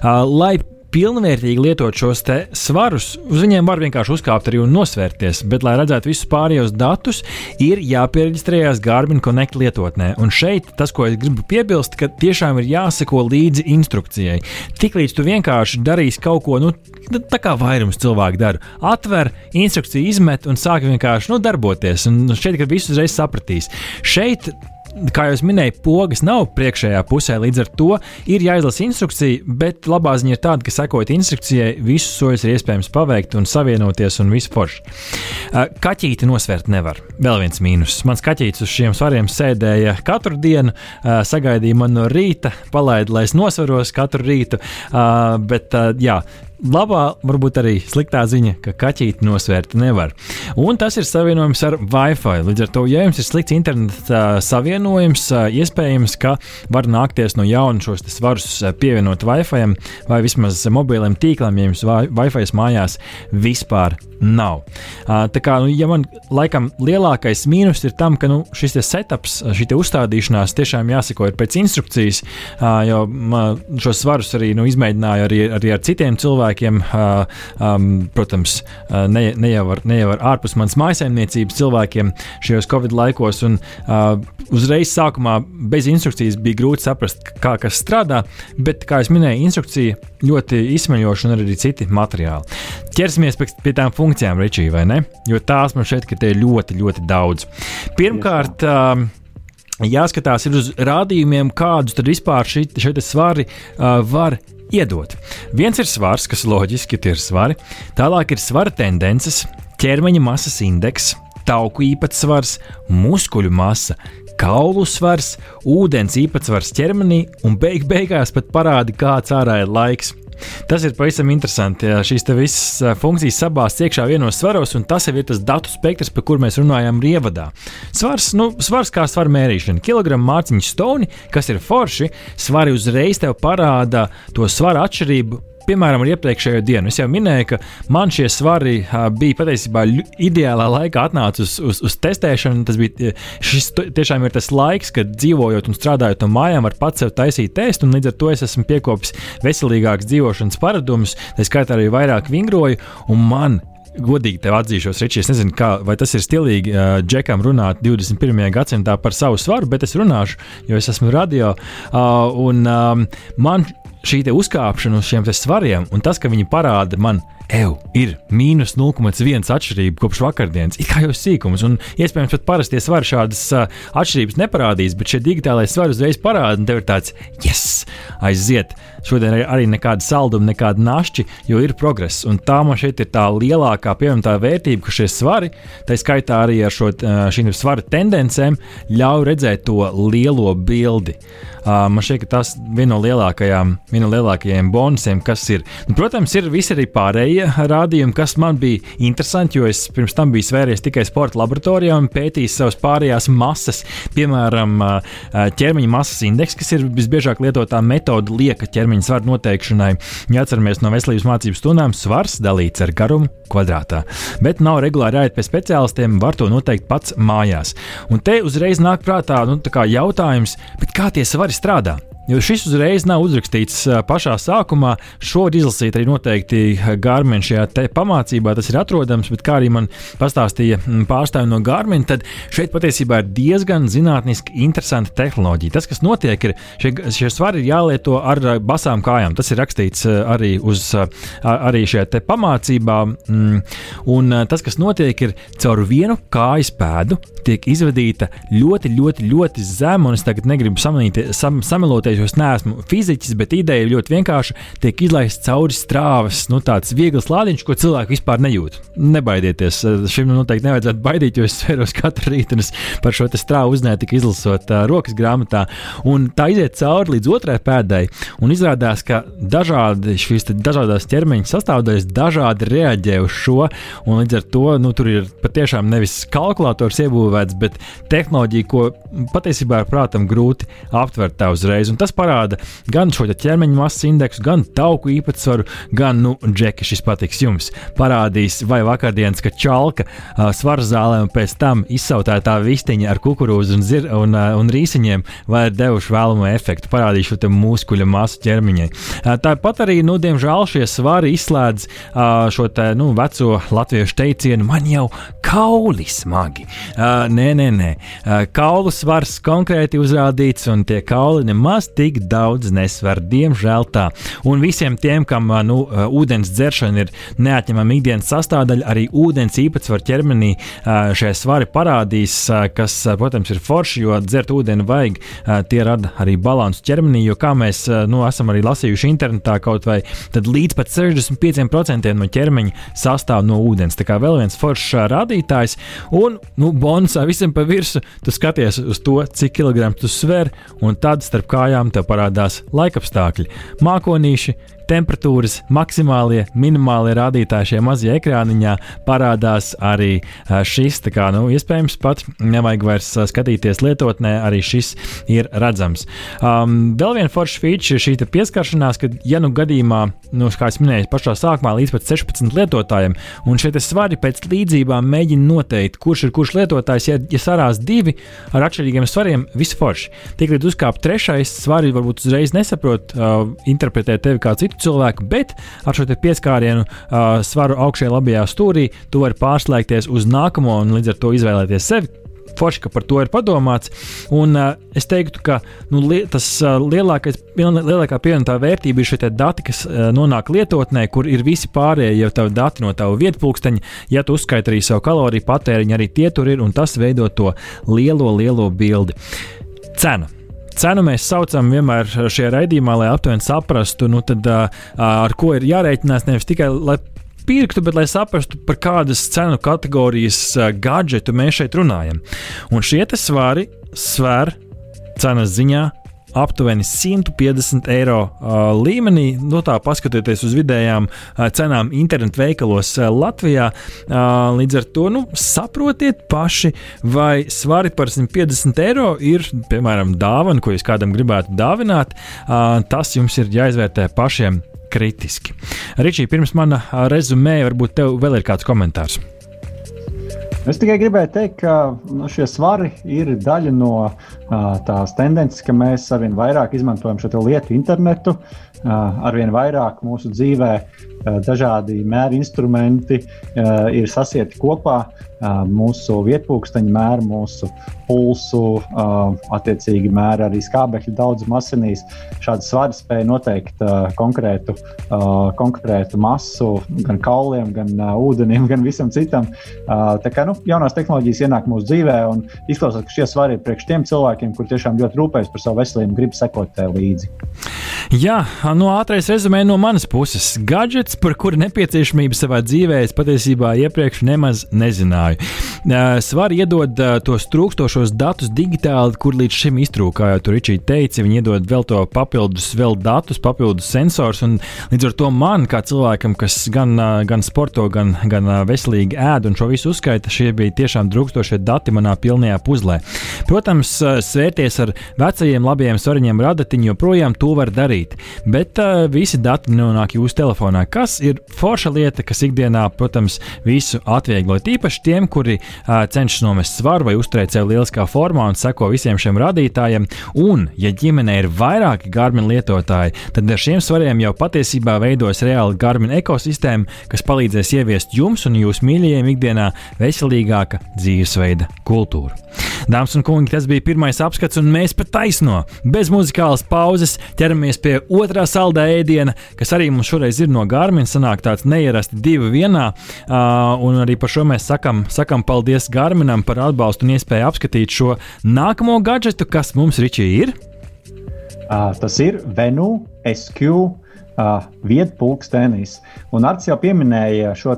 Lai pilnvērtīgi lietot šos svarus, uz viņiem var vienkārši uzkāpt arī un nosvērties, bet, lai redzētu visus pārējos datus, ir jāpiereģistrējas Garmin Connect lietotnē. Un šeit tas, ko es gribu piebilst, ka tiešām ir jāseko līdzi instrukcijai. Tiklīdz tu vienkārši darīsi kaut ko, nu, tā kā vairums cilvēku dara, atver instrukciju, izmet un sāk vienkārši nu, darboties. Un šeit, kad viss uzreiz sapratīs, šeit kā jau minēju, pogas nav priekšējā pusē, līdz ar to ir jāizlasa instrukcija, bet labā ziņa ir tāda, ka sekojot instrukcijai, visus soļus ir iespējams paveikt un savienoties un visu forši. Kaķīti nosvērt nevar. Vēl viens mīnus. Mans kaķītis uz šiem svariem sēdēja katru dienu, sagaidīja man no rīta, palaida, lai es nosveros katru rītu, bet jā, labā, varbūt arī sliktā ziņa, ka kaķīti nosvērt nevar. Un tas ir savienojums ar Wi-Fi. Līdz ar to, ja jums ir slikts interneta savienojums, iespējams, ka var nākties no jauna šos svarus pievienot Wi-Fi vai vismaz mobiliem tīklam, ja jums Wi-Fi mājās vispār nav. Tā kā, nu, ja man laikam lielākais mīnus ir tam, ka nu, šis setups, šī uzstādīšanās tiešām jāsako pēc instrukcijas, jo šos svarus arī nu, izmēģināju arī, arī ar citiem cilvēkiem cilvēkiem, um, protams, ne, ne, jau ar, ne jau ar ārpus manas mājsaimniecības cilvēkiem šajos Covid laikos. Un, uzreiz sākumā bez instrukcijas bija grūti saprast, kā kas strādā, bet, kā jau minēju, instrukcija ļoti izsmeļoša un arī citi materiāli. Ķersimies pie tām funkcijām, Ričija, vai ne? Jo tās man šeit ir ļoti, ļoti daudz. Pirmkārt, jāskatās uz rādījumiem, kādus tad vispār šie svari var iedot. Viens ir svars, kas loģiski ir svari, tālāk ir svara tendences, ķermeņa masas indeks, tauku īpatsvars, muskuļu masa, kaulu svars, ūdens īpatsvars ķermenī un beig beigās pat parādi, kāds ārā ir laiks. Tas ir pavisam interesanti. Ja šīs visas funkcijas sabāztas iekšā vienos svaros, un tas jau ir tas datu spektrs, par kur mēs runājam rievadā. Svars, nu, svars kā svaru mērīšana. Kilogramu mārciņu stoni, kas ir forši, svari uzreiz tev parāda to svaru atšķirību piemēram, ar iepriekšējo dienu. Es jau minēju, ka man šie svari bija patiesībā ideālā laikā atnācis uz, uz, uz testēšanu. Tas bija šis tiešām ir tas laiks, kad dzīvojot un strādājot no mājām, var pats sev taisīt testu, un līdz ar to es esmu piekopis veselīgākus dzīvošanas paradumus, tā skaitā arī vairāk vingroju, un man godīgi tev atzīšos, Ričijs, nezinu, kā, vai tas ir stilīgi uh, džekam runāt 21. gadsimtā par savu svaru, bet es runāšu, jo es esmu radio. Uh, un um, man šī uzkāpšana uz šiem svariem un tas, ka viņi parāda man, Eju, ir mīnus 0,1 atšķirība kopš vakardienas. It kā jau sīkums, un iespējams pat parastie svari šādas uh, atšķirības neparādīs, bet šie digitālais svari uzreiz parāda, un tev ir tāds, yes, aiziet. Šodien arī nekāda salduma, nekāda našķi, jo ir progress. Un tā man šeit ir tā lielākā pievienotā vērtība, ka šie svari, tā skaitā arī ar šo, šīm svaru tendencēm, ļauj redzēt to lielo bildi. Uh, man šķiet, ka tas ir viena no lielākajām, viena no lielākajiem bonusiem, kas ir. Nu, protams, ir visi arī pārējie rādījumi, kas man bija interesanti, jo es pirms tam biju svēries tikai sporta laboratorijā un pētījis savas pārējās masas, piemēram, ķermeņa masas indeks, kas ir visbiežāk lietotā metode lieka ķermeņa svaru noteikšanai. Ja atceramies no veselības mācību stundām, svars dalīts ar garumu kvadrātā. Bet nav regulāri jāiet pie speciālistiem, var to noteikt pats mājās. Un te uzreiz nāk prātā nu, jautājums, kā tie svari strādā? Jo šis uzreiz nav uzrakstīts pašā sākumā. Šo var izlasīt arī noteikti Gārmēna šajā pamācībā. Tas ir atrodams, bet kā arī man pastāstīja pārstāvji no Gārmēna, tad šeit patiesībā ir diezgan zinātniski interesanta tehnoloģija. Tas, kas notiek, ir šie, šie svari ir jālieto ar basām kājām. Tas ir rakstīts arī, uz, arī šajā pamācībā. Mm, un tas, kas notiek, ir caur vienu kājas pēdu tiek izvadīta ļoti, ļoti, ļoti zema, un es tagad negribu samanīt, sam, sameloties jo es neesmu fiziķis, bet ideja ir ļoti vienkārša. Tiek izlaists cauri strāvas, nu, tāds viegls lādiņš, ko cilvēki vispār nejūt. Nebaidieties, šim noteikti nevajadzētu baidīt, jo es svēros katru rītu, par šo strāvu tikai izlasot uh, rokas grāmatā. Un tā iziet cauri līdz otrai pēdai, un izrādās, ka dažādi šīs dažādas ķermeņa sastāvdaļas dažādi reaģē uz šo, un līdz ar to nu, tur ir patiešām nevis kalkulators iebūvēts, bet tehnoloģija, ko patiesībā ir prātam grūti aptvert tā uzreiz. Un tas tas parāda gan šo ķermeņa masas indeksu, gan tauku īpatsvaru, gan, nu, džeki, šis patiks jums. Parādīs, vai vakardienas, ka čalka svaru zālē un pēc tam izsautētā vistiņa ar kukurūzu un, zir, un, un rīsiņiem vai ir devuši vēlamo efektu. Parādīšu te muskuļa masu ķermeņai. Tāpat arī, nu, diemžēl šie svari izslēdz šo te, nu, veco latviešu teicienu, man jau kauli smagi. Uh, nē, nē, nē. Uh, kaulu svars konkrēti uzrādīts, un tie kauli nemaz tik daudz nesver. Diemžēl tā. Un visiem tiem, kam uh, nu, uh, ūdens dzeršana ir neatņemama ikdienas sastāvdaļa, arī ūdens īpatsvaru ķermenī uh, šie svari parādīs, uh, kas, uh, protams, ir forši, jo dzert ūdeni vajag. Uh, tie rada arī balansu ķermenī, jo kā mēs uh, nu, esam arī lasījuši internetā kaut vai, līdz pat 65% no ķermeņa sastāv no ūdens. Tā kā vēl viens foršs rādītājs, un nu, bonusā visam pa virsmu tu skaties uz to, cik kilogramu tu sver, un tad starp kājām tev parādās laikapstākļi. Mākonīši, temperatūras maksimālie, minimālie rādītāji šajā mazajā ekrāniņā parādās arī šis. Kā, nu, iespējams, pat nevajag vairs skatīties lietotnē, arī šis ir redzams. Um, vēl viena forša feature ir šī pieskaršanās, ka, ja nu gadījumā, nu, kā jau minēju, pašā sākumā līdz pat 16 lietotājiem, un šie svari pēc līdzībām mēģina noteikt, kurš ir kurš lietotājs, ja, ja sarās divi ar atšķirīgiem svariem, viss forši. Tiklīdz uzkāp trešais, svari varbūt uzreiz nesaprot, uh, interpretē tevi kā citu cilvēku, bet ar šo pieskārienu uh, svaru augšējā labajā stūrī tu vari pārslēgties uz nākamo un līdz ar to izvēlēties sevi. Forši, ka par to ir padomāts. Un, uh, es teiktu, ka nu, li tas uh, lielākais, lielākā pievienotā vērtība ir šie dati, kas uh, nonāk lietotnē, kur ir visi pārējie jau tavi dati no tava vietpunkteņa. Ja tu uzskaiti arī savu kaloriju patēriņu, arī tie tur ir, un tas veido to lielo, lielo bildi. Cena cenu mēs saucam vienmēr šajā raidījumā, lai aptuveni saprastu, nu tad, ar ko ir jārēķinās. Nevis tikai lai pirktu, bet lai saprastu, par kādas cenu kategorijas gadgetu mēs šeit runājam. Un šie svari sver cenas ziņā aptuveni 150 eiro uh, līmenī. Nu, tā paskatieties uz vidējām uh, cenām internetu veikalos uh, Latvijā. Uh, līdz ar to nu, saprotiet paši, vai svari par 150 eiro ir, piemēram, dāvana, ko jūs kādam gribētu dāvināt. Uh, tas jums ir jāizvērtē pašiem kritiski. Ričī, pirms mana rezumē, varbūt tev vēl ir kāds komentārs. Es tikai gribēju teikt, ka nu, šie svari ir daļa no uh, tās tendences, ka mēs arvien vairāk izmantojam šo lietu internetu, uh, arvien vairāk mūsu dzīvē uh, dažādi mēri instrumenti uh, ir sasieti kopā. Mūsu vietpunkteņi mēra mūsu pulsu, attiecīgi mēra arī skābekļa daudzumu asinīs. Šādi svari spēja noteikt konkrētu, konkrētu masu gan kauliem, gan ūdenim, gan visam citam. Tā kā nu, jaunās tehnoloģijas ienāk mūsu dzīvē un izklausās, ka šie svari ir priekš tiem cilvēkiem, kur tiešām ļoti rūpējas par savu veselību un grib sekot līdzi. Jā, no ātrais rezumē no manas puses. Gadgets, par kuru nepieciešamību savā dzīvē es patiesībā iepriekš nemaz nezināju. Svar iedod tos trūkstošos datus digitāli, kur līdz šim iztrūka, kā jau tur Ričija teica, viņi iedod vēl to papildus, vēl datus, papildus sensors, līdz ar to man, kā cilvēkam, kas gan, gan sporto, gan, gan veselīgi ēd un šo visu uzskaita, šie bija tiešām trūkstošie dati manā pilnajā puzlē. Protams, svērties ar vecajiem labajiem svariņiem radatiņu joprojām to var darīt, bet uh, visi dati nonāk jūsu telefonā, kas ir forša lieta, kas ikdienā, protams, visu atvieglo. Tīpaši tiem, kuri uh, cenšas nomest svaru vai uzturēt sevi lieliskā formā un seko visiem šiem rādītājiem. Un, ja ģimenē ir vairāki Garmin lietotāji, tad ar šiem svariem jau patiesībā veidojas reāla Garmin ekosistēma, kas palīdzēs ieviest jums un jūsu mīļajiem ikdienā veselīgāka dzīvesveida kultūru. Dāmas un kungi, tas bija pirmais apskats, un mēs pat taisno, bez muzikālas pauzes, ķeramies pie otrā saldā ēdiena, kas arī mums šoreiz ir no Garmin. Sanāk tāds neierasti divi vienā, un arī par šo mēs sakam, sakam paldies Garminam par atbalstu un iespēju apskatīt šo nākamo gadgetu, kas mums Ričī ir. Tas ir Venu SQ uh, vietpulkstenis. Un Arts jau pieminēja šo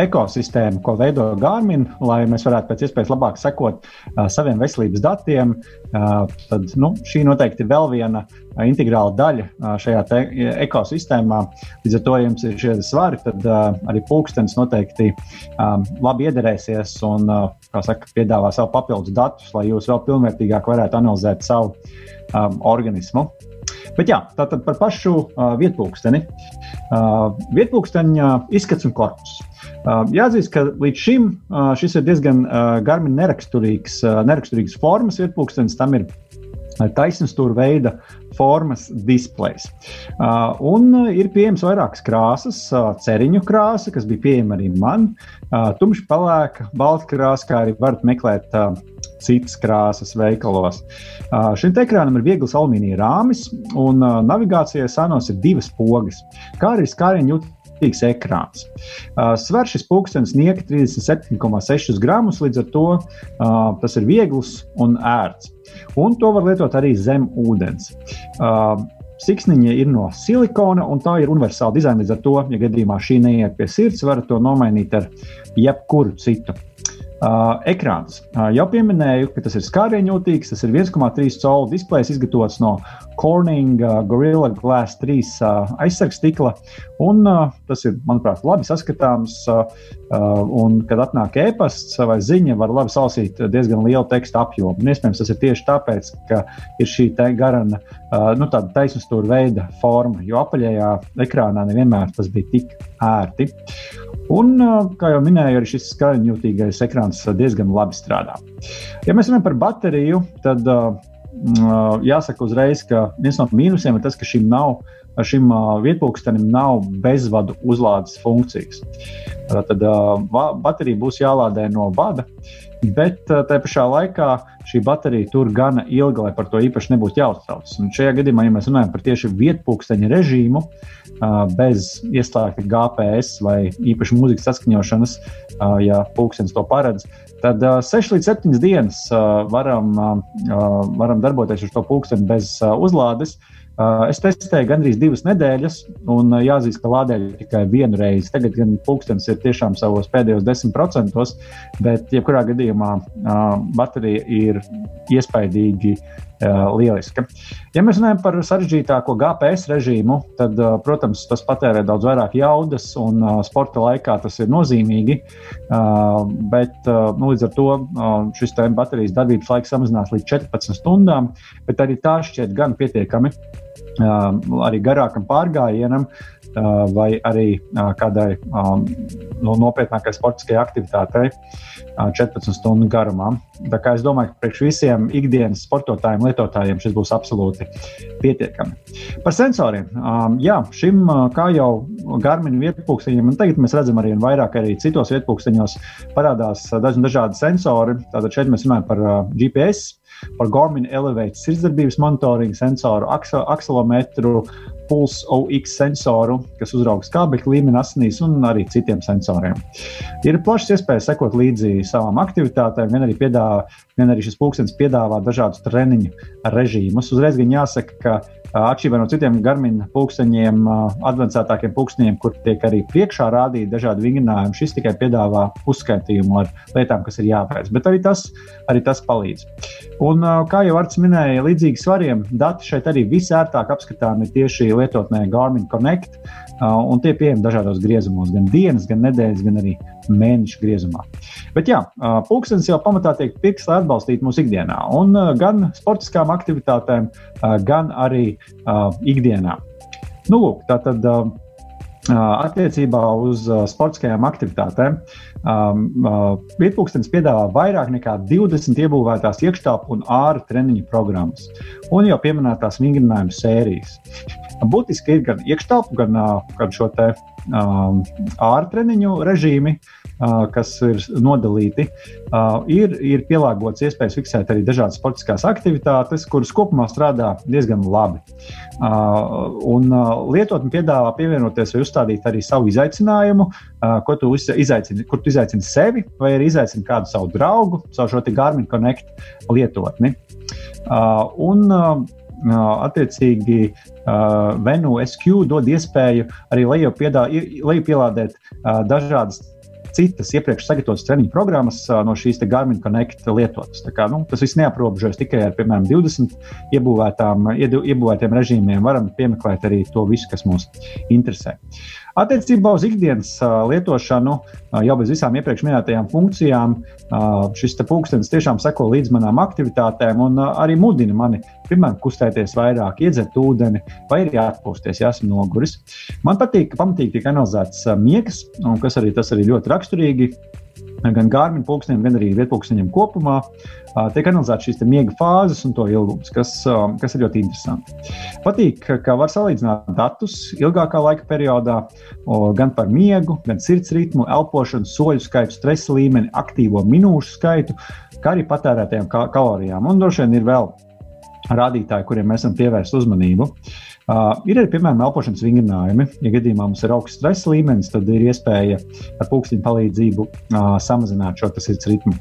ekosistēmu, ko veido Garmin, lai mēs varētu pēc iespējas labāk sekot uh, saviem veselības datiem. Uh, tad, nu, šī noteikti ir vēl viena uh, integrāla daļa uh, šajā ekosistēmā. Līdz ar to, jums ir šie svari, tad uh, arī pulkstenis noteikti um, labi iederēsies un uh, saka, piedāvā savu papildus datus, lai jūs vēl pilnvērtīgāk varētu analizēt savu um, organismu. Bet jā, tātad par pašu uh, vietpūksteni. Uh, vietpūksteņa izskats un korpus. Uh, jāatzīst, ka līdz šim uh, šis ir diezgan uh, garmin neraksturīgs, uh, neraksturīgs formas vietpūkstenis. Tam ir taisnstūra veida formas displejs. Uh, un ir pieejams vairākas krāsas, uh, ceriņu krāsa, kas bija pieejama arī man, uh, tumši pelēka, balta krāsa, kā arī varat meklēt uh, citas krāsas veikalos. Šim ekrānam ir viegls alumīnija rāmis, un navigācijai sanos ir divas pogas, kā arī skārienu jutīgs ekrāns. Uh, Sver šis pulkstenis nieka 37,6 gramus, līdz ar to uh, tas ir viegls un ērts. Un to var lietot arī zem ūdens. Uh, Siksniņa ir no silikona, un tā ir universāla dizaina. Līdz ar to, ja gadījumā šī neiet pie sirds, varat to nomainīt ar jebkuru citu Uh, ekrāns. Uh, jau pieminēju, ka tas ir skārienjūtīgs. Tas ir 1,3 colu displejs, izgatavots no Corning uh, Gorilla Glass 3 uh, aizsargstīkla. Un, uh, tas ir, manuprāt, labi saskatāms. Uh, uh, un, kad atnāk e-pasts vai ziņa, var labi salasīt diezgan lielu tekstu apjomu. Un, iespējams, tas ir tieši tāpēc, ka ir šī garana, uh, nu, tāda taisnstūra veida forma, jo apaļajā ekrānā nevienmēr tas bija tik ērti. Un, kā jau minēju, arī šis skaņjūtīgais ekrāns diezgan labi strādā. Ja mēs runājam par bateriju, tad jāsaka uzreiz, ka viens no mīnusiem ir tas, ka šim nav. Šim vietpunktam nav bezvadu uzlādes funkcijas. Tad baterija būs jālādē no vada, bet tajā pašā laikā šī baterija tur gana ilgi, lai par to īpaši nebūtu jāuztraucas. Un šajā gadījumā, ja mēs runājam par tieši vietpunkteņa režīmu, bez ieslēgta GPS vai īpaši mūzikas saskaņošanas, ja pulkstenis to paredz, tad 6 līdz 7 dienas varam, varam darboties ar šo pulksteni bez uzlādes. Es testēju gandrīz divas nedēļas, un jāatzīst, ka lādēju tikai vienu reizi. Tagad gan pulkstenis ir tiešām savos pēdējos 10%, bet jebkurā gadījumā baterija ir iespaidīgi lieliska. Ja mēs runājam par sarežģītāko GPS režīmu, tad, protams, tas patērē daudz vairāk jaudas, un sporta laikā tas ir nozīmīgi. Bet nu, līdz ar to šis baterijas darbības laiks samazinās līdz 14 stundām, bet arī tā šķiet gan pietiekami arī garākam pārgājienam, vai arī kādai no nopietnākai sportiskajai aktivitātei 14 stundu garumā. Tā kā es domāju, ka priekš visiem ikdienas sportotājiem, lietotājiem šis būs absolūti pietiekami. Par sensoriem. Jā, šim, kā jau Garmin vietpunkteņiem, un tagad mēs redzam arī vairāk arī citos vietpunkteņos, parādās dažādi sensori. Tātad šeit mēs runājam par GPS par Garmin Elevate sirdsdarbības monitoringu sensoru, akselometru, pulsu OX sensoru, kas uzrauga skābekļa līmeni asinīs un arī citiem sensoriem. Ir plašs iespējas sekot līdzi savām aktivitātēm, gan arī, piedāvā, gan arī šis pulkstenis piedāvā dažādus treniņu režīmus. Uzreiz gan jāsaka, ka Atšķirībā no citiem garmin pulksteņiem, advancētākiem pulksteņiem, kur tiek arī priekšā rādīti dažādi vingrinājumi, šis tikai piedāvā uzskaitījumu ar lietām, kas ir jāveic. Bet arī tas, arī tas palīdz. Un, kā jau Arts minēja, līdzīgi svariem dati šeit arī visērtāk apskatām ir tieši lietotnē Garmin Connect, un tie pieejami dažādos griezumos, gan dienas, gan nedēļas, gan arī mēnešu griezumā. Bet jā, pulkstenis jau pamatā tiek pirkts, lai atbalstītu mūsu ikdienā, un gan sportiskām aktivitātēm, gan arī ikdienā. Nu, lūk, tā tad attiecībā uz sportiskajām aktivitātēm. Vietpūkstens piedāvā vairāk nekā 20 iebūvētās iekštelpu un ārā treniņu programmas un jau pieminētās vingrinājumu sērijas. Būtiski ir gan iekštelpu, gan, uh, gan šo te um, ārā treniņu režīmi, kas ir nodalīti, ir, ir pielāgots iespējas fiksēt arī dažādas sportiskās aktivitātes, kuras kopumā strādā diezgan labi. Un lietotne piedāvā pievienoties vai uzstādīt arī savu izaicinājumu, ko tu izaicini, kur tu izaicini sevi, vai arī izaicini kādu savu draugu caur šo Garmin Connect lietotni. Un, attiecīgi uh, Venu SQ dod iespēju arī lejupielādēt uh, dažādas citas iepriekš sagatavotas treniņu programmas no šīs Garmin Connect lietotas. Kā, nu, tas viss neaprobežojas tikai ar, piemēram, 20 iebūvētām, iebūvētiem režīmiem. Varam piemeklēt arī to visu, kas mūs interesē. Attiecībā uz ikdienas lietošanu, jau bez visām iepriekš minētajām funkcijām, šis pulkstenis tiešām seko līdz manām aktivitātēm un arī mudina mani, piemēram, kustēties vairāk, iedzert ūdeni vai arī atpūsties, ja esmu noguris. Man patīk, ka pamatīgi tiek analizēts miegs, un kas arī tas arī ļoti raksturīgi gan Gārmina pulkstenim, gan arī vietpulksteņiem kopumā. Tiek analizēts šīs miega fāzes un to ilgums, kas, kas ir ļoti interesanti. Patīk, ka var salīdzināt datus ilgākā laika periodā, gan par miegu, gan sirds ritmu, elpošanu, soļu skaitu, stresa līmeni, aktīvo minūšu skaitu, kā arī patērētajām kalorijām. Un droši vien ir vēl rādītāji, kuriem mēs esam pievērsti uzmanību. Uh, Uh, ir arī, piemēram, elpošanas vingrinājumi. Ja gadījumā mums ir augsts stresa līmenis, tad ir iespēja ar pulksteņa palīdzību uh, samazināt šo sirds ritmu.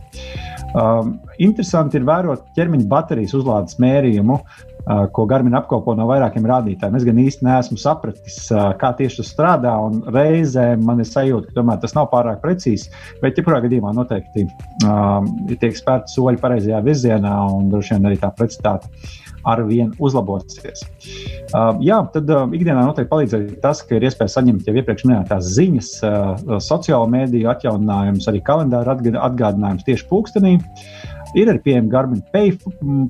Uh, interesanti ir vērot ķermeņa baterijas uzlādes mērījumu, ko Garmin apkopo no vairākiem rādītājiem. Es gan īsti neesmu sapratis, uh, kā tieši tas strādā, un reizē man ir sajūta, ka tomēr tas nav pārāk precīzi. Bet, jebkurā gadījumā, noteikti uh, tiek spērti soļi pareizajā virzienā, un droši vien arī tā precizitāte ar vienu uzlabosies. Uh, jā, tad uh, ikdienā noteikti palīdzēja tas, ka ir iespēja saņemt jau iepriekš minētās ziņas, uh, sociālo mediju atjauninājumus, arī kalendāra atgādinājumus tieši pulkstenī. Ir arī pieejama Garmin Pay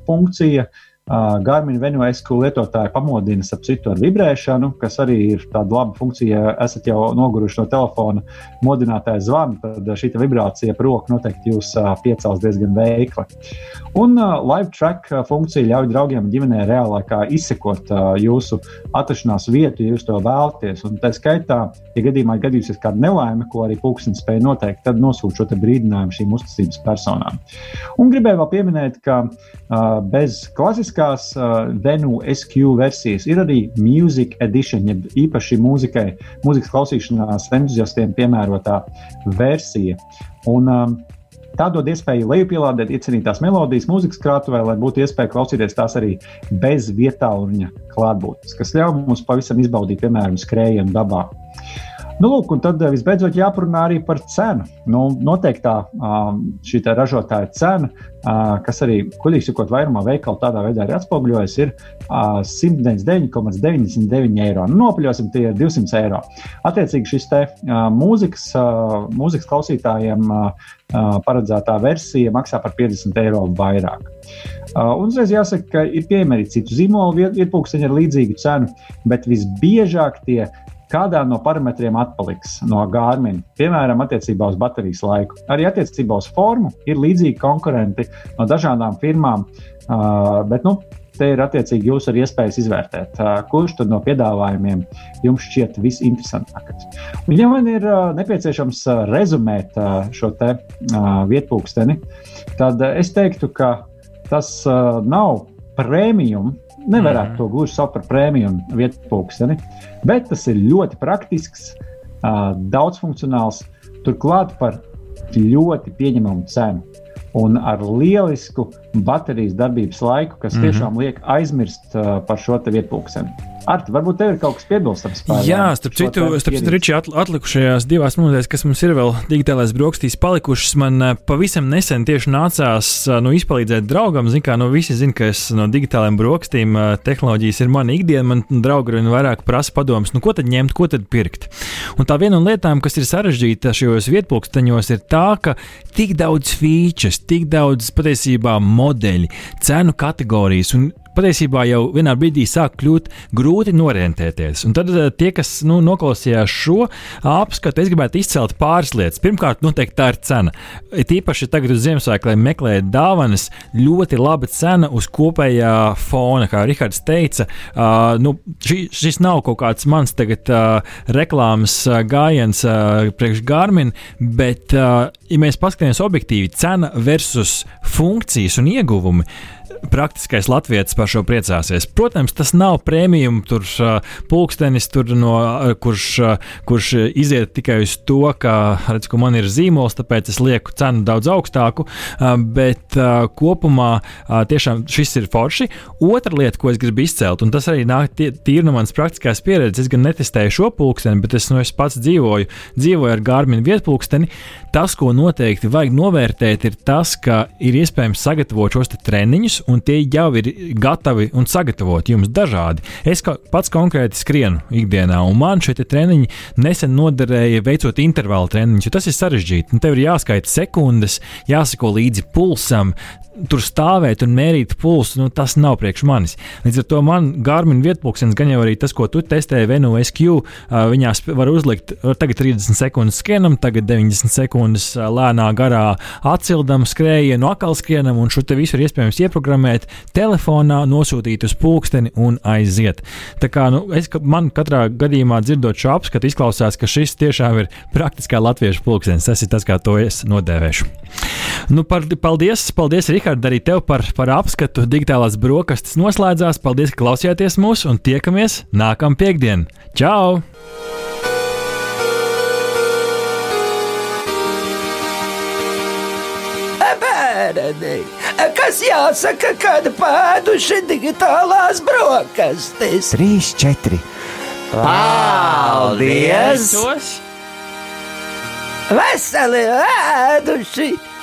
funkcija, uh, Garmin Venue SQ lietotāji pamodina ap citu ar vibrēšanu, kas arī ir tāda laba funkcija. Ja esat jau noguruši no telefona modinātāja zvana, tad šī vibrācija par roku noteikti jūs piecels diezgan veikli. Un live track funkcija ļauj draugiem un ģimenei reālākā izsekot jūsu atrašanās vietu, ja jūs to vēlaties. Un tā skaitā, ja gadījumā ir gadījusies kāda nelaime, ko arī pulkstenis spēja noteikt, tad nosūta šo brīdinājumu šīm uzticības personām. Un gribēju vēl pieminēt, ka bez klasiskā klasiskās uh, Venu SQ versijas, ir arī Music Edition, jeb īpaši mūzikai, mūzikas klausīšanās entuziastiem piemērotā versija. Un, um, Tā dod iespēju lejupielādēt iecerītās melodijas mūzikas krātuvē, lai būtu iespēja klausīties tās arī bez vietāluņa klātbūtnes, kas ļauj mums pavisam izbaudīt, piemēram, skrējienu dabā. Nu, lūk, un tad visbeidzot jāparunā arī par cenu. Nu, noteiktā šī ražotāja cena kas arī, godīgi sakot, vairumā veikalu tādā veidā ir atspoguļojis, ir 199,99 eiro. Nu, nopaļosim, tie ir 200 eiro. Attiecīgi šis te mūzikas, mūzikas klausītājiem paredzētā versija maksā par 50 eiro vairāk. Un uzreiz jāsaka, ka ir pieejami arī citu zīmolu vietpunkteņi ar līdzīgu cenu, bet visbiežāk tie kādā no parametriem atpaliks no Gārmina, piemēram, attiecībā uz baterijas laiku. Arī attiecībā uz formu ir līdzīgi konkurenti no dažādām firmām, bet nu, te ir attiecīgi jūsu iespējas izvērtēt, kurš no piedāvājumiem jums šķiet visinteresantākais. Un, ja man ir nepieciešams rezumēt šo vietpunkteni, tad es teiktu, ka tas nav prēmijums Nevarētu mm. to gluži saukt par prēmiju vietu pulksteni, bet tas ir ļoti praktisks, daudzfunkcionāls, turklāt par ļoti pieņemamu cenu un ar lielisku baterijas darbības laiku, kas -hmm. tiešām liek aizmirst par šo vietu pulkseni. Arti, varbūt tev ir kaut kas piebilstams par to. Jā, starp citu, starp citu Riči, atlikušajās divās minūtēs, kas mums ir vēl digitālais brokastīs palikušas, man uh, pavisam nesen tieši nācās uh, nu, izpalīdzēt draugam. Zin, kā, nu, visi zina, ka es no digitālajiem brokastīm uh, tehnoloģijas ir mana ikdiena. Man draugi vien vairāk prasa padomus, nu, ko tad ņemt, ko tad pirkt. Un tā viena no lietām, kas ir sarežģīta šajos vietpulksteņos, ir tā, ka tik daudz features, tik daudz patiesībā modeļi, cenu kategorijas un patiesībā jau vienā brīdī sāk kļūt grūti norientēties. Un tad eh, tie, kas nu, noklausījās šo apskatu, es gribētu izcelt pāris lietas. Pirmkārt, noteikti tā ir cena. Tīpaši tagad uz Ziemassvētku, lai meklētu dāvanas, ļoti laba cena uz kopējā fona, kā Rihards teica. Uh, nu, ši, šis nav kaut kāds mans tagad uh, reklāmas uh, gājiens uh, priekš Garmin, bet, uh, ja mēs paskatāmies objektīvi, cena versus funkcijas un ieguvumi praktiskais latviečs par šo priecāsies. Protams, tas nav prēmijum, tur pulkstenis, tur no, uh, kurš, kurš iziet tikai uz to, ka, redz, ka man ir zīmols, tāpēc es lieku cenu daudz augstāku, bet kopumā tiešām šis ir forši. Otra lieta, ko es gribu izcelt, un tas arī nāk tīri no manas praktiskās pieredzes, es gan netestēju šo pulksteni, bet es, nu, es pats dzīvoju, dzīvoju ar Gārminu vietpulksteni. Tas, ko noteikti vajag novērtēt, ir tas, ka ir iespējams sagatavot šos treniņus un tie jau ir gatavi un sagatavoti jums dažādi. Es pats konkrēti skrienu ikdienā, un man šie treniņi nesen noderēja veicot intervālu treniņus, jo tas ir sarežģīti. Tev ir jāskaita sekundes, jāsako līdzi pulsam, tur stāvēt un mērīt pulsu, nu, tas nav priekš manis. Līdz ar to man Gārmina vietpunkts, gan jau arī tas, ko tu testēji Venu SQ, viņā var uzlikt tagad 30 sekundes skrienam, tagad 90 sekundes lēnā garā atcildam, skrējienu, akal skrienam, un šo te visu ir iespējams ieprogrammēt telefonā, nosūtīt uz pulksteni un aiziet. Tā kā nu, es, man katrā gadījumā dzirdot šo apskatu, izklausās, ka šis tiešām ir praktiskā latviešu pulkstenis. Tas ir tas, kā to es nodēvēšu. Nu, par, paldies, paldies, Rihard, arī tev par, par apskatu. Digitālās brokastis noslēdzās. Paldies, ka klausījāties mūs un tiekamies nākamā piekdiena. Čau! bērni, kas jāsaka, kad pēduši digitālās brokastis. Trīs, četri. Paldies! Veseli ēduši!